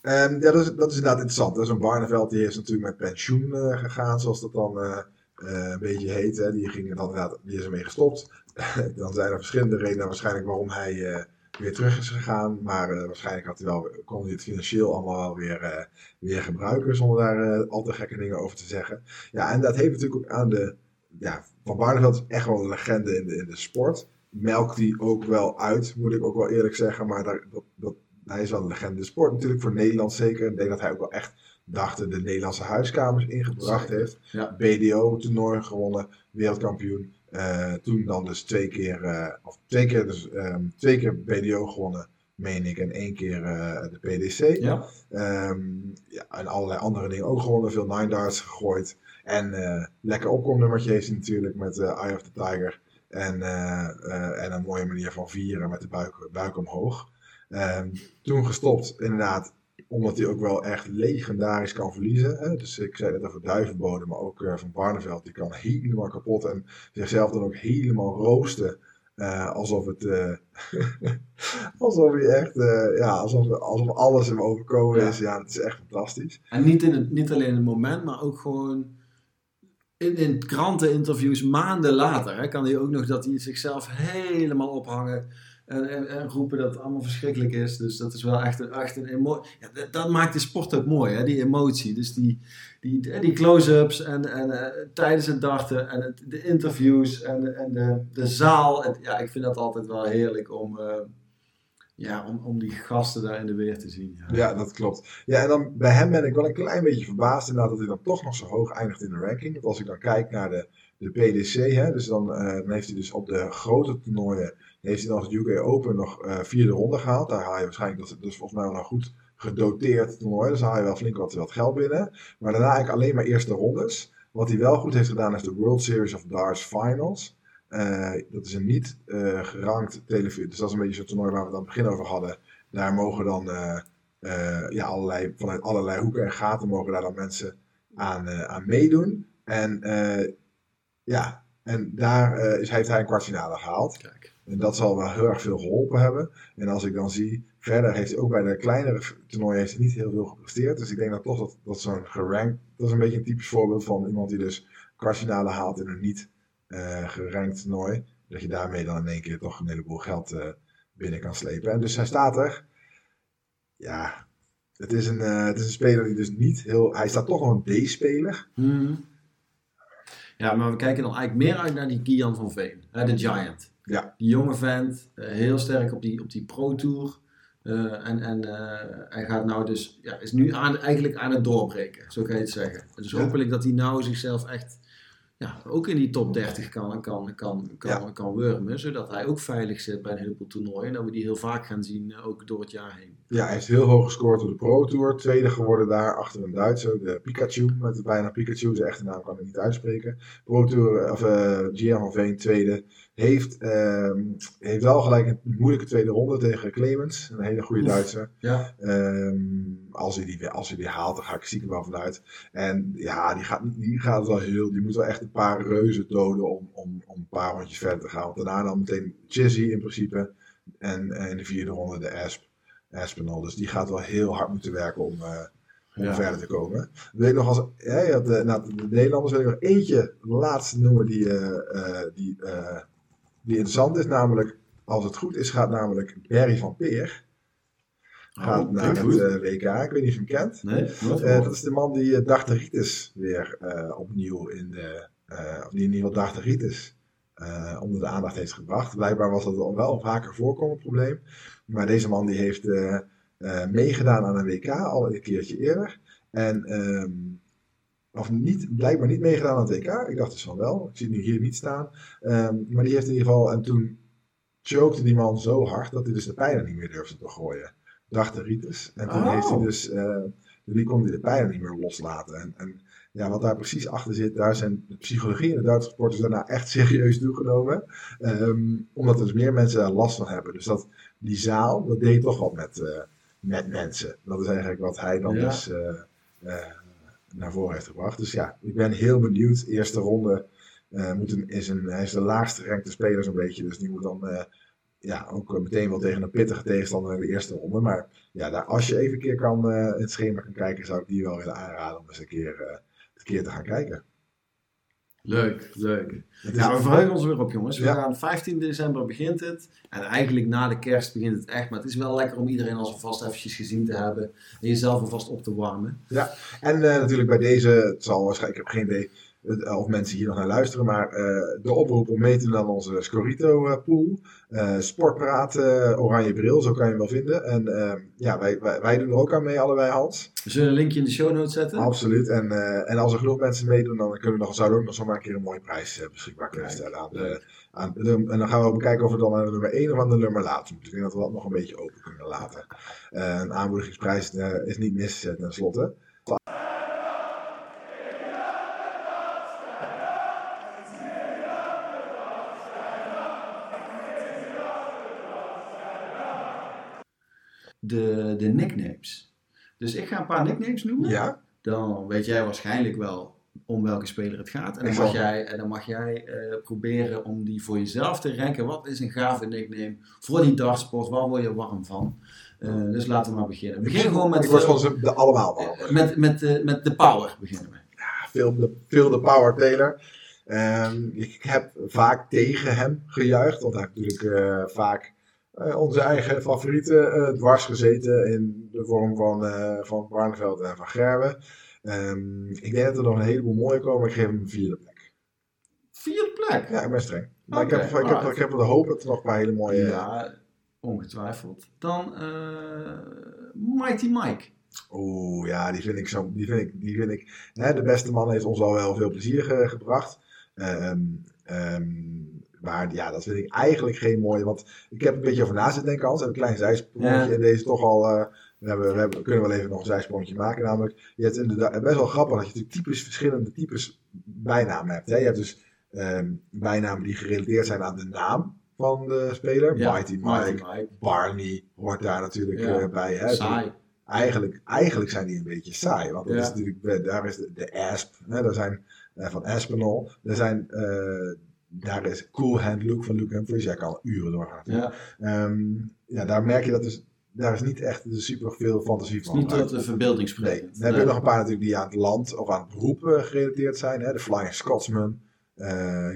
Ehm, ja, dat is, dat is inderdaad interessant. hè. Zo'n Barneveld die is natuurlijk met pensioen eh, gegaan, zoals dat dan eh, eh, een beetje heet. Hè. Die, ging dan die is ermee gestopt. [LAUGHS] dan zijn er verschillende redenen waarschijnlijk waarom hij eh, weer terug is gegaan. Maar eh, waarschijnlijk had hij wel, kon hij het financieel allemaal wel weer, eh, weer gebruiken, zonder daar eh, al te gekke dingen over te zeggen. Ja, en dat heeft natuurlijk ook aan de... Ja, Van Barneveld is echt wel een legende in de, in de sport. Melkt die ook wel uit, moet ik ook wel eerlijk zeggen. Maar daar, dat, dat, hij is wel een legende in de sport natuurlijk, voor Nederland zeker. Ik denk dat hij ook wel echt dachten de Nederlandse huiskamers ingebracht heeft. Ja. BDO-toernooi gewonnen, wereldkampioen. Eh, toen dan dus twee keer, eh, of twee keer, dus, ehm, twee keer BDO gewonnen, meen ik, en één keer eh, de PDC. Ja. Ehm, ja, en allerlei andere dingen ook gewonnen, veel nine darts gegooid. En eh, lekker opkomnummertje heeft hij natuurlijk met Eye of the Tiger. En, en een mooie manier van vieren met de buik, buik omhoog. Ehm, toen gestopt, inderdaad, omdat hij ook wel echt legendarisch kan verliezen. Hè? Dus ik zei net over Duivenbode, maar ook eh, van Barneveld. Die kan helemaal kapot en zichzelf dan ook helemaal roosten. eh, alsof het. eh, [LAUGHS] alsof hij echt. ja, alsof, alsof alles hem overkomen Ja. is. Ja, het is echt fantastisch. En niet, in het, niet alleen in het moment, maar ook gewoon in, in kranteninterviews maanden later. Hè, kan hij ook nog dat hij zichzelf helemaal ophangen en, en, en roepen dat allemaal verschrikkelijk is. Dus dat is wel echt een, echt een emotie. Ja, dat, maakt de sport ook mooi, hè, die emotie. Dus die, die, die close-ups en, en eh, tijdens het darten en de interviews en, en de, de zaal. Ja, ik vind dat altijd wel heerlijk om, eh, ja, om, om die gasten daar in de weer te zien. Ja. Ja, dat klopt. Ja, en dan bij hem ben ik wel een klein beetje verbaasd inderdaad dat hij dan toch nog zo hoog eindigt in de ranking. Want als ik dan kijk naar de, de PDC, hè, dus dan, eh, dan heeft hij dus op de grote toernooien, heeft hij dan als UK Open nog eh, vierde ronde gehaald. Daar haal je waarschijnlijk, dat is volgens mij wel een goed gedoteerd toernooi, dus haal je wel flink wat, wat geld binnen. Maar daarna eigenlijk alleen maar eerste rondes. Wat hij wel goed heeft gedaan is de World Series of Darts Finals. Eh, dat is een niet eh, gerankt televisie. Dus dat is een beetje zo'n toernooi waar we het aan het begin over hadden. Daar mogen dan ja, allerlei, vanuit allerlei hoeken en gaten mogen daar dan mensen aan, aan meedoen. En ja, en daar is, heeft hij een kwartfinale gehaald. Kijk. En dat zal wel heel erg veel geholpen hebben. En als ik dan zie, verder heeft hij ook bij de kleinere toernooien niet heel veel gepresteerd. Dus ik denk dat toch dat, dat zo'n gerankt, dat is een beetje een typisch voorbeeld van iemand die dus kwartfinale haalt in een niet eh gerankt toernooi. Dat je daarmee dan in één keer toch een heleboel geld eh, binnen kan slepen. En dus hij staat er. Ja, het is, een, eh, het is een speler die dus niet heel... Hij staat toch nog een D-speler. Mhm. Ja, maar we kijken dan eigenlijk meer uit naar die Kian van Veen, hè, de Giant. Ja. Die jonge vent, eh, heel sterk op die, op die Pro Tour. Eh, en en eh, hij gaat nou dus, ja, is nu aan, eigenlijk aan het doorbreken, zo kan je het zeggen. Dus Ja. hopelijk dat hij nou zichzelf echt ja, ook in die top 30 kan, kan, kan, kan, Ja. kan wurmen. Zodat hij ook veilig zit bij een heleboel toernooien. En dat we die heel vaak gaan zien, ook door het jaar heen. Ja, hij heeft heel hoog gescoord op de Pro Tour. Tweede geworden daar achter een Duitser, de Pikachu. Met bijna Pikachu, zijn echte naam kan ik niet uitspreken. Pro Tour, of Gian van Veen, tweede. Heeft, ehm, heeft wel gelijk een moeilijke tweede ronde tegen Clemens. Een hele goede Oef. Duitser. Ja, Ehm, als, hij die, weer- als hij die haalt, dan ga ik stiekem wel vanuit. En ja, die gaat, die gaat wel heel. Die moet wel echt een paar reuzen doden om, om, om een paar rondjes verder te gaan. Want daarna dan meteen Chizzy in principe. En, en in de vierde ronde de Asp. Aspinall. Dus die gaat wel heel hard moeten werken om, eh, om Ja. verder te komen. Ik nog als, ja, eh, nou, de Nederlanders wil ik nog eentje de laatste noemen die, eh, eh, die, die interessant is. Namelijk, als het goed is, gaat namelijk Barry van Peer gaat Oh, naar het eh, WK. Ik weet niet of je hem kent. Nee, Eh, gehoord. dat is de man die uh, Darteritis weer eh, opnieuw in de. eh, of die in ieder geval Darteritis eh, onder de aandacht heeft gebracht. Blijkbaar was dat wel een vaker voorkomend probleem. Maar deze man die heeft eh, eh, meegedaan aan een WK al een keertje eerder. En. ehm, of niet, blijkbaar niet meegedaan aan het WK. Ik dacht dus van wel. Ik zie nu hier niet staan. Ehm, maar die heeft in ieder geval. En toen chokte die man zo hard dat hij dus de pijlen niet meer durfde te gooien. Darteritis. En toen Oh. heeft hij dus. eh, die kon hij de pijlen niet meer loslaten. En, en ja, wat daar precies achter zit, daar zijn de psychologie en de Duitse sporters daarna echt serieus toegenomen. Ehm, omdat er dus meer mensen daar last van hebben. Dus dat, die zaal, dat deed toch wat met, eh, met mensen. Dat is eigenlijk wat hij dan Ja. dus eh, naar voren heeft gebracht. Dus ja, ik ben heel benieuwd. Eerste ronde eh, moet een, is een, hij is de laagste gerankte speler zo'n beetje. Dus die moet dan eh, ja, ook meteen wel tegen een pittige tegenstander in de eerste ronde. Maar ja, daar, als je even een keer kan, eh, in het schema kan kijken, zou ik die wel willen aanraden om eens een keer, eh, een keer te gaan kijken. Leuk, leuk. Het Ja, we verheugen ons er weer op, jongens. We Ja. gaan 15 december begint het. En eigenlijk na de kerst begint het echt. Maar het is wel lekker om iedereen alvast eventjes gezien te hebben. En jezelf alvast op te warmen. En eh, natuurlijk bij deze, het zal waarschijnlijk, ik heb geen idee of mensen hier nog naar luisteren, maar eh, de oproep om mee te doen aan onze Scorito eh, pool. Eh Sportpraat, eh, Oranje Bril, zo kan je hem wel vinden. En eh, ja, wij, wij, wij doen er ook aan mee, allebei Hans. We zullen een linkje in de show notes zetten. Absoluut. En, eh, en als er genoeg mensen meedoen, dan kunnen we nog, zouden we ook nog zomaar een keer een mooie prijs eh, beschikbaar kunnen stellen. Aan de, aan de- en dan gaan we ook bekijken of we dan aan de nummer 1 of aan de nummer moeten. Ik denk dat we dat nog een beetje open kunnen laten. Eh, een aanmoedigingsprijs eh, is niet mis, eh, tenslotte. De, de nicknames. Dus ik ga een paar nicknames noemen. Ja, Dan weet jij waarschijnlijk wel om welke speler het gaat. En dan mag jij, en dan mag jij eh, proberen om die voor jezelf te ranken. Wat is een gave nickname voor die dartsport? Waar word je warm van? Eh, dus laten we maar beginnen. We beginnen gewoon met, ik word eh, de allemaal wel. met, met, eh, met de power beginnen we. Veel de, veel de Power Taylor. Ehm, ik heb vaak tegen hem gejuicht, want hij heeft natuurlijk eh, vaak eh, onze eigen favorieten eh, dwars gezeten in de vorm van, eh van Barneveld en van Gerben. Ehm, ik denk dat er nog een heleboel mooie komen, ik geef hem een vierde plek. Vierde plek. Ja, ik ben streng. Maar ik, heb, ik, heb, ik heb de hoop dat er nog een paar hele mooie... Ja, ongetwijfeld. Dan eh, Mighty Mike. Oeh, ja, die vind ik zo. Die vind ik, die vind ik hè, de beste man heeft ons al wel veel plezier ge- gebracht. Ehm, ehm, maar ja, dat vind ik eigenlijk geen mooie. Want ik heb een beetje over na zitten denken, Hans. En een klein zijsprongetje Ja. in deze toch al. eh, we, hebben, we, hebben, we kunnen wel even nog een zijsprongetje maken. Namelijk, je hebt inderdaad best wel grappig dat je natuurlijk types, verschillende types bijnamen hebt. Hè? Je hebt dus ehm, bijnamen die gerelateerd zijn aan de naam van de speler. Ja, Mighty Mike, Mighty Mike. Barney hoort daar natuurlijk Ja. eh, bij. Hè? Saai. Eigenlijk, eigenlijk zijn die een beetje saai. Want dat Ja. is natuurlijk, daar is de, de ASP, hè, daar zijn, eh, van Aspinall. Er zijn, daar is Cool Hand Luke van Luke Humphries. Jij kan uren doorgaan. Ja. Ehm, ja, daar merk je dat dus, daar is niet echt super veel fantasie Het is van. niet tot de verbeelding Nee, dan heb je nog een paar natuurlijk die aan het land of aan het beroep gerelateerd zijn. Hè? De Flying Scotsman. Eh,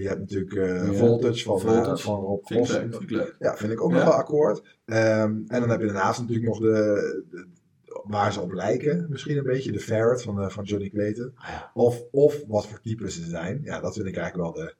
je hebt natuurlijk eh, Ja, Voltage van, eh, Voltage. van Rob Vind ik Cross. leuk, vind ik leuk. Ja, vind ik ook Ja. nog wel akkoord. Ehm, en dan heb je daarnaast natuurlijk nog de, de- waar ze op lijken, misschien een beetje, de Ferret van, van Johnny Clayton. Ah, ja. Of, of wat voor types ze zijn. Ja, dat vind ik eigenlijk wel de,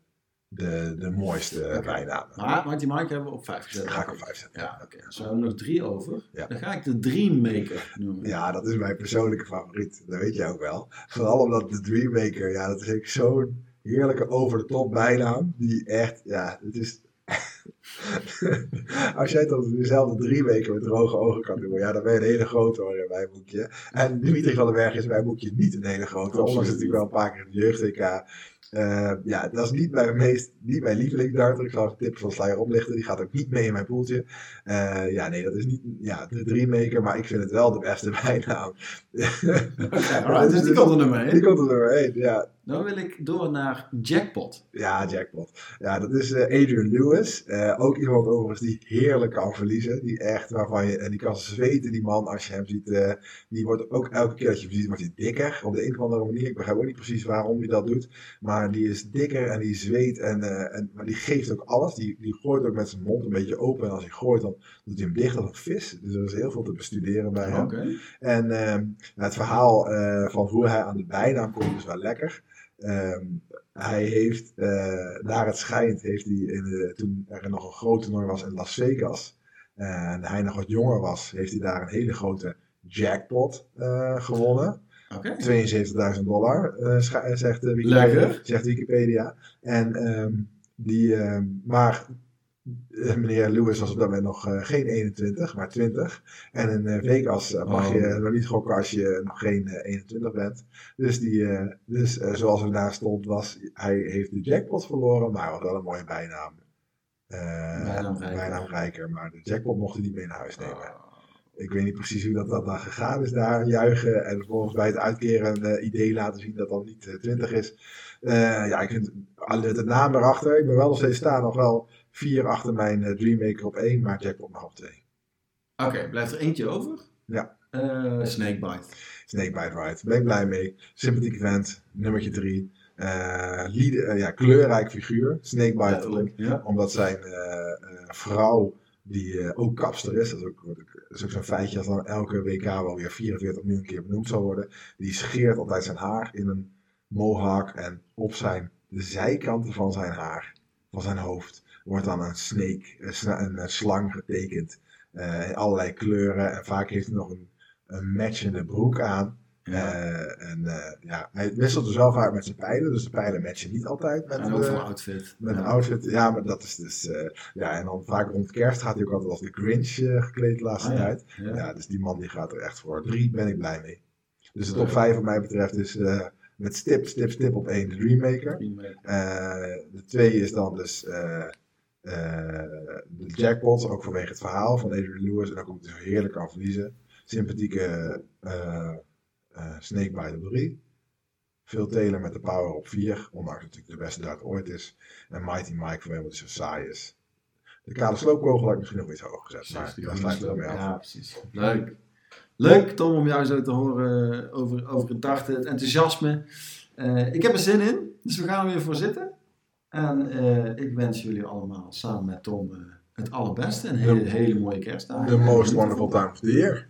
de, de mooiste Oké. bijnamen. Maar Mighty Mike hebben we op vijf gezet. Dan ga ik op vijf zetten. Ja, oké. Zo hebben we nog drie over. Ja. Dan ga ik de Dreammaker noemen. Ja, dat is mijn persoonlijke favoriet. Dat weet je ook wel. Vooral omdat de Dreammaker, ja, dat is echt zo'n heerlijke over-de-top bijnaam. Die echt, ja, het is... [LAUGHS] Als jij toch dezelfde Dreammaker met droge ogen kan doen, ja, dan ben je een hele grote hoor in mijn boekje. En Dimitri van den Berg is in mijn boekje niet een hele grote. Ondanks natuurlijk wel een paar keer in de jeugd-TK. Eh, ja, dat is niet mijn meest, niet mijn lievelingsdarter. Ik zal even tips van Slayer oplichten. Die gaat ook niet mee in mijn poeltje. Eh, ja, nee, dat is niet ja, de Dreammaker, maar ik vind het wel de beste [LAUGHS] bijnaam. Oké, [LAUGHS] alright, dus die komt er nummer Die één. komt er nummer één, ja. Dan wil ik door naar Jackpot. Ja, jackpot. Ja, dat is eh, Adrian Lewis. Ook iemand overigens die heerlijk kan verliezen. Die echt, waarvan je, en die kan zweten, die man, als je hem ziet. die wordt ook elke keer dat je hem ziet, wordt hij dikker. Op de een of andere manier. Ik begrijp ook niet precies waarom hij dat doet. Maar die is dikker en die zweet. En, eh, en, maar die geeft ook alles. Die, die gooit ook met zijn mond een beetje open. En als hij gooit, dan doet hij hem dicht als een vis. Dus er is heel veel te bestuderen bij hem. En ehm, het verhaal eh, van hoe hij aan de bijnaam komt is wel lekker. Ehm, hij heeft, eh, naar het schijnt, heeft hij in de, toen er nog een groot toernooi was in Las Vegas. En hij nog wat jonger was, heeft hij daar een hele grote jackpot gewonnen. Oké. 72.000 dollar, eh, scha- zegt, de Wikipedia, zegt Wikipedia. En, ehm, die, ehm, maar eh, meneer Lewis was op dat moment nog eh, geen 21, maar 20. En eh, Vegas eh, mag Oh. je nog niet gokken als je nog geen eh, 21 bent. Dus, die, eh, dus eh, zoals er naast stond, was hij heeft de jackpot verloren, maar had wel een mooie bijnaam. Eh, Bijnaam rijker. bijnaam rijker, maar de jackpot mocht hij niet mee naar huis nemen. Oh. Ik weet niet precies hoe dat, dat dan gegaan is daar, juichen en vervolgens bij het uitkeren een eh, idee laten zien dat dan niet eh, 20 is. Eh, ja, ik vind ah, de, naam erachter, ik ben wel nog steeds staan, nog wel vier achter mijn Dreammaker op één, maar Jackpot nog op twee. Oké, blijft er eentje over? Ja. Snakebite. Snakebite Ride, ben ik blij mee. Sympathieke vent, nummertje drie. Eh, lied- eh, ja, kleurrijk figuur, Snakebite. Ja. omdat zijn vrouw, die eh, ook kapster is, dat is ook, zo'n feitje als dan elke WK wel weer 44 miljoen keer benoemd zal worden, die scheert altijd zijn haar in een mohawk en op zijn, de zijkanten van zijn haar, van zijn hoofd, wordt dan een snake, een, sla- een, slang getekend eh, in allerlei kleuren. En vaak heeft hij nog een, een matchende broek aan. Ja. Eh, en eh, ja, hij wisselt dus wel vaak met zijn pijlen, dus de pijlen matchen niet altijd met En ook de- voor outfit. met Ja. een outfit, ja, maar dat is dus. eh, ja, en dan vaak rond kerst gaat hij ook altijd als de Grinch eh, gekleed de laatste Ah, ja. tijd. Ja. Dus die man die gaat er echt voor. Drie ben ik blij mee. Dus de top vijf wat mij betreft is eh, met stip, stip, stip op één de Dreammaker. Eh, de twee is dan dus eh, eh, de jackpot, ook vanwege het verhaal van Adrian Lewis. En ook omdat hij zo heerlijk kan verliezen. Sympathieke eh eh Snakebite op drie. Phil Taylor met de power op 4, ondanks natuurlijk de beste dart ooit is. En Mighty Mike vanwege omdat hij zo saai is. De kale sloopkogel had ik misschien nog iets hoger gezet, maar Precies, daar die sluit het groene wel mee sloop. af. Ja, precies. Leuk. Leuk, Tom, om jou zo te horen eh, over, over het het enthousiasme. Eh, ik heb er zin in, dus we gaan er weer voor zitten. En ik wens jullie allemaal samen met Tom het allerbeste. Een hele, hele mooie kerstdag. The most wonderful time of the year.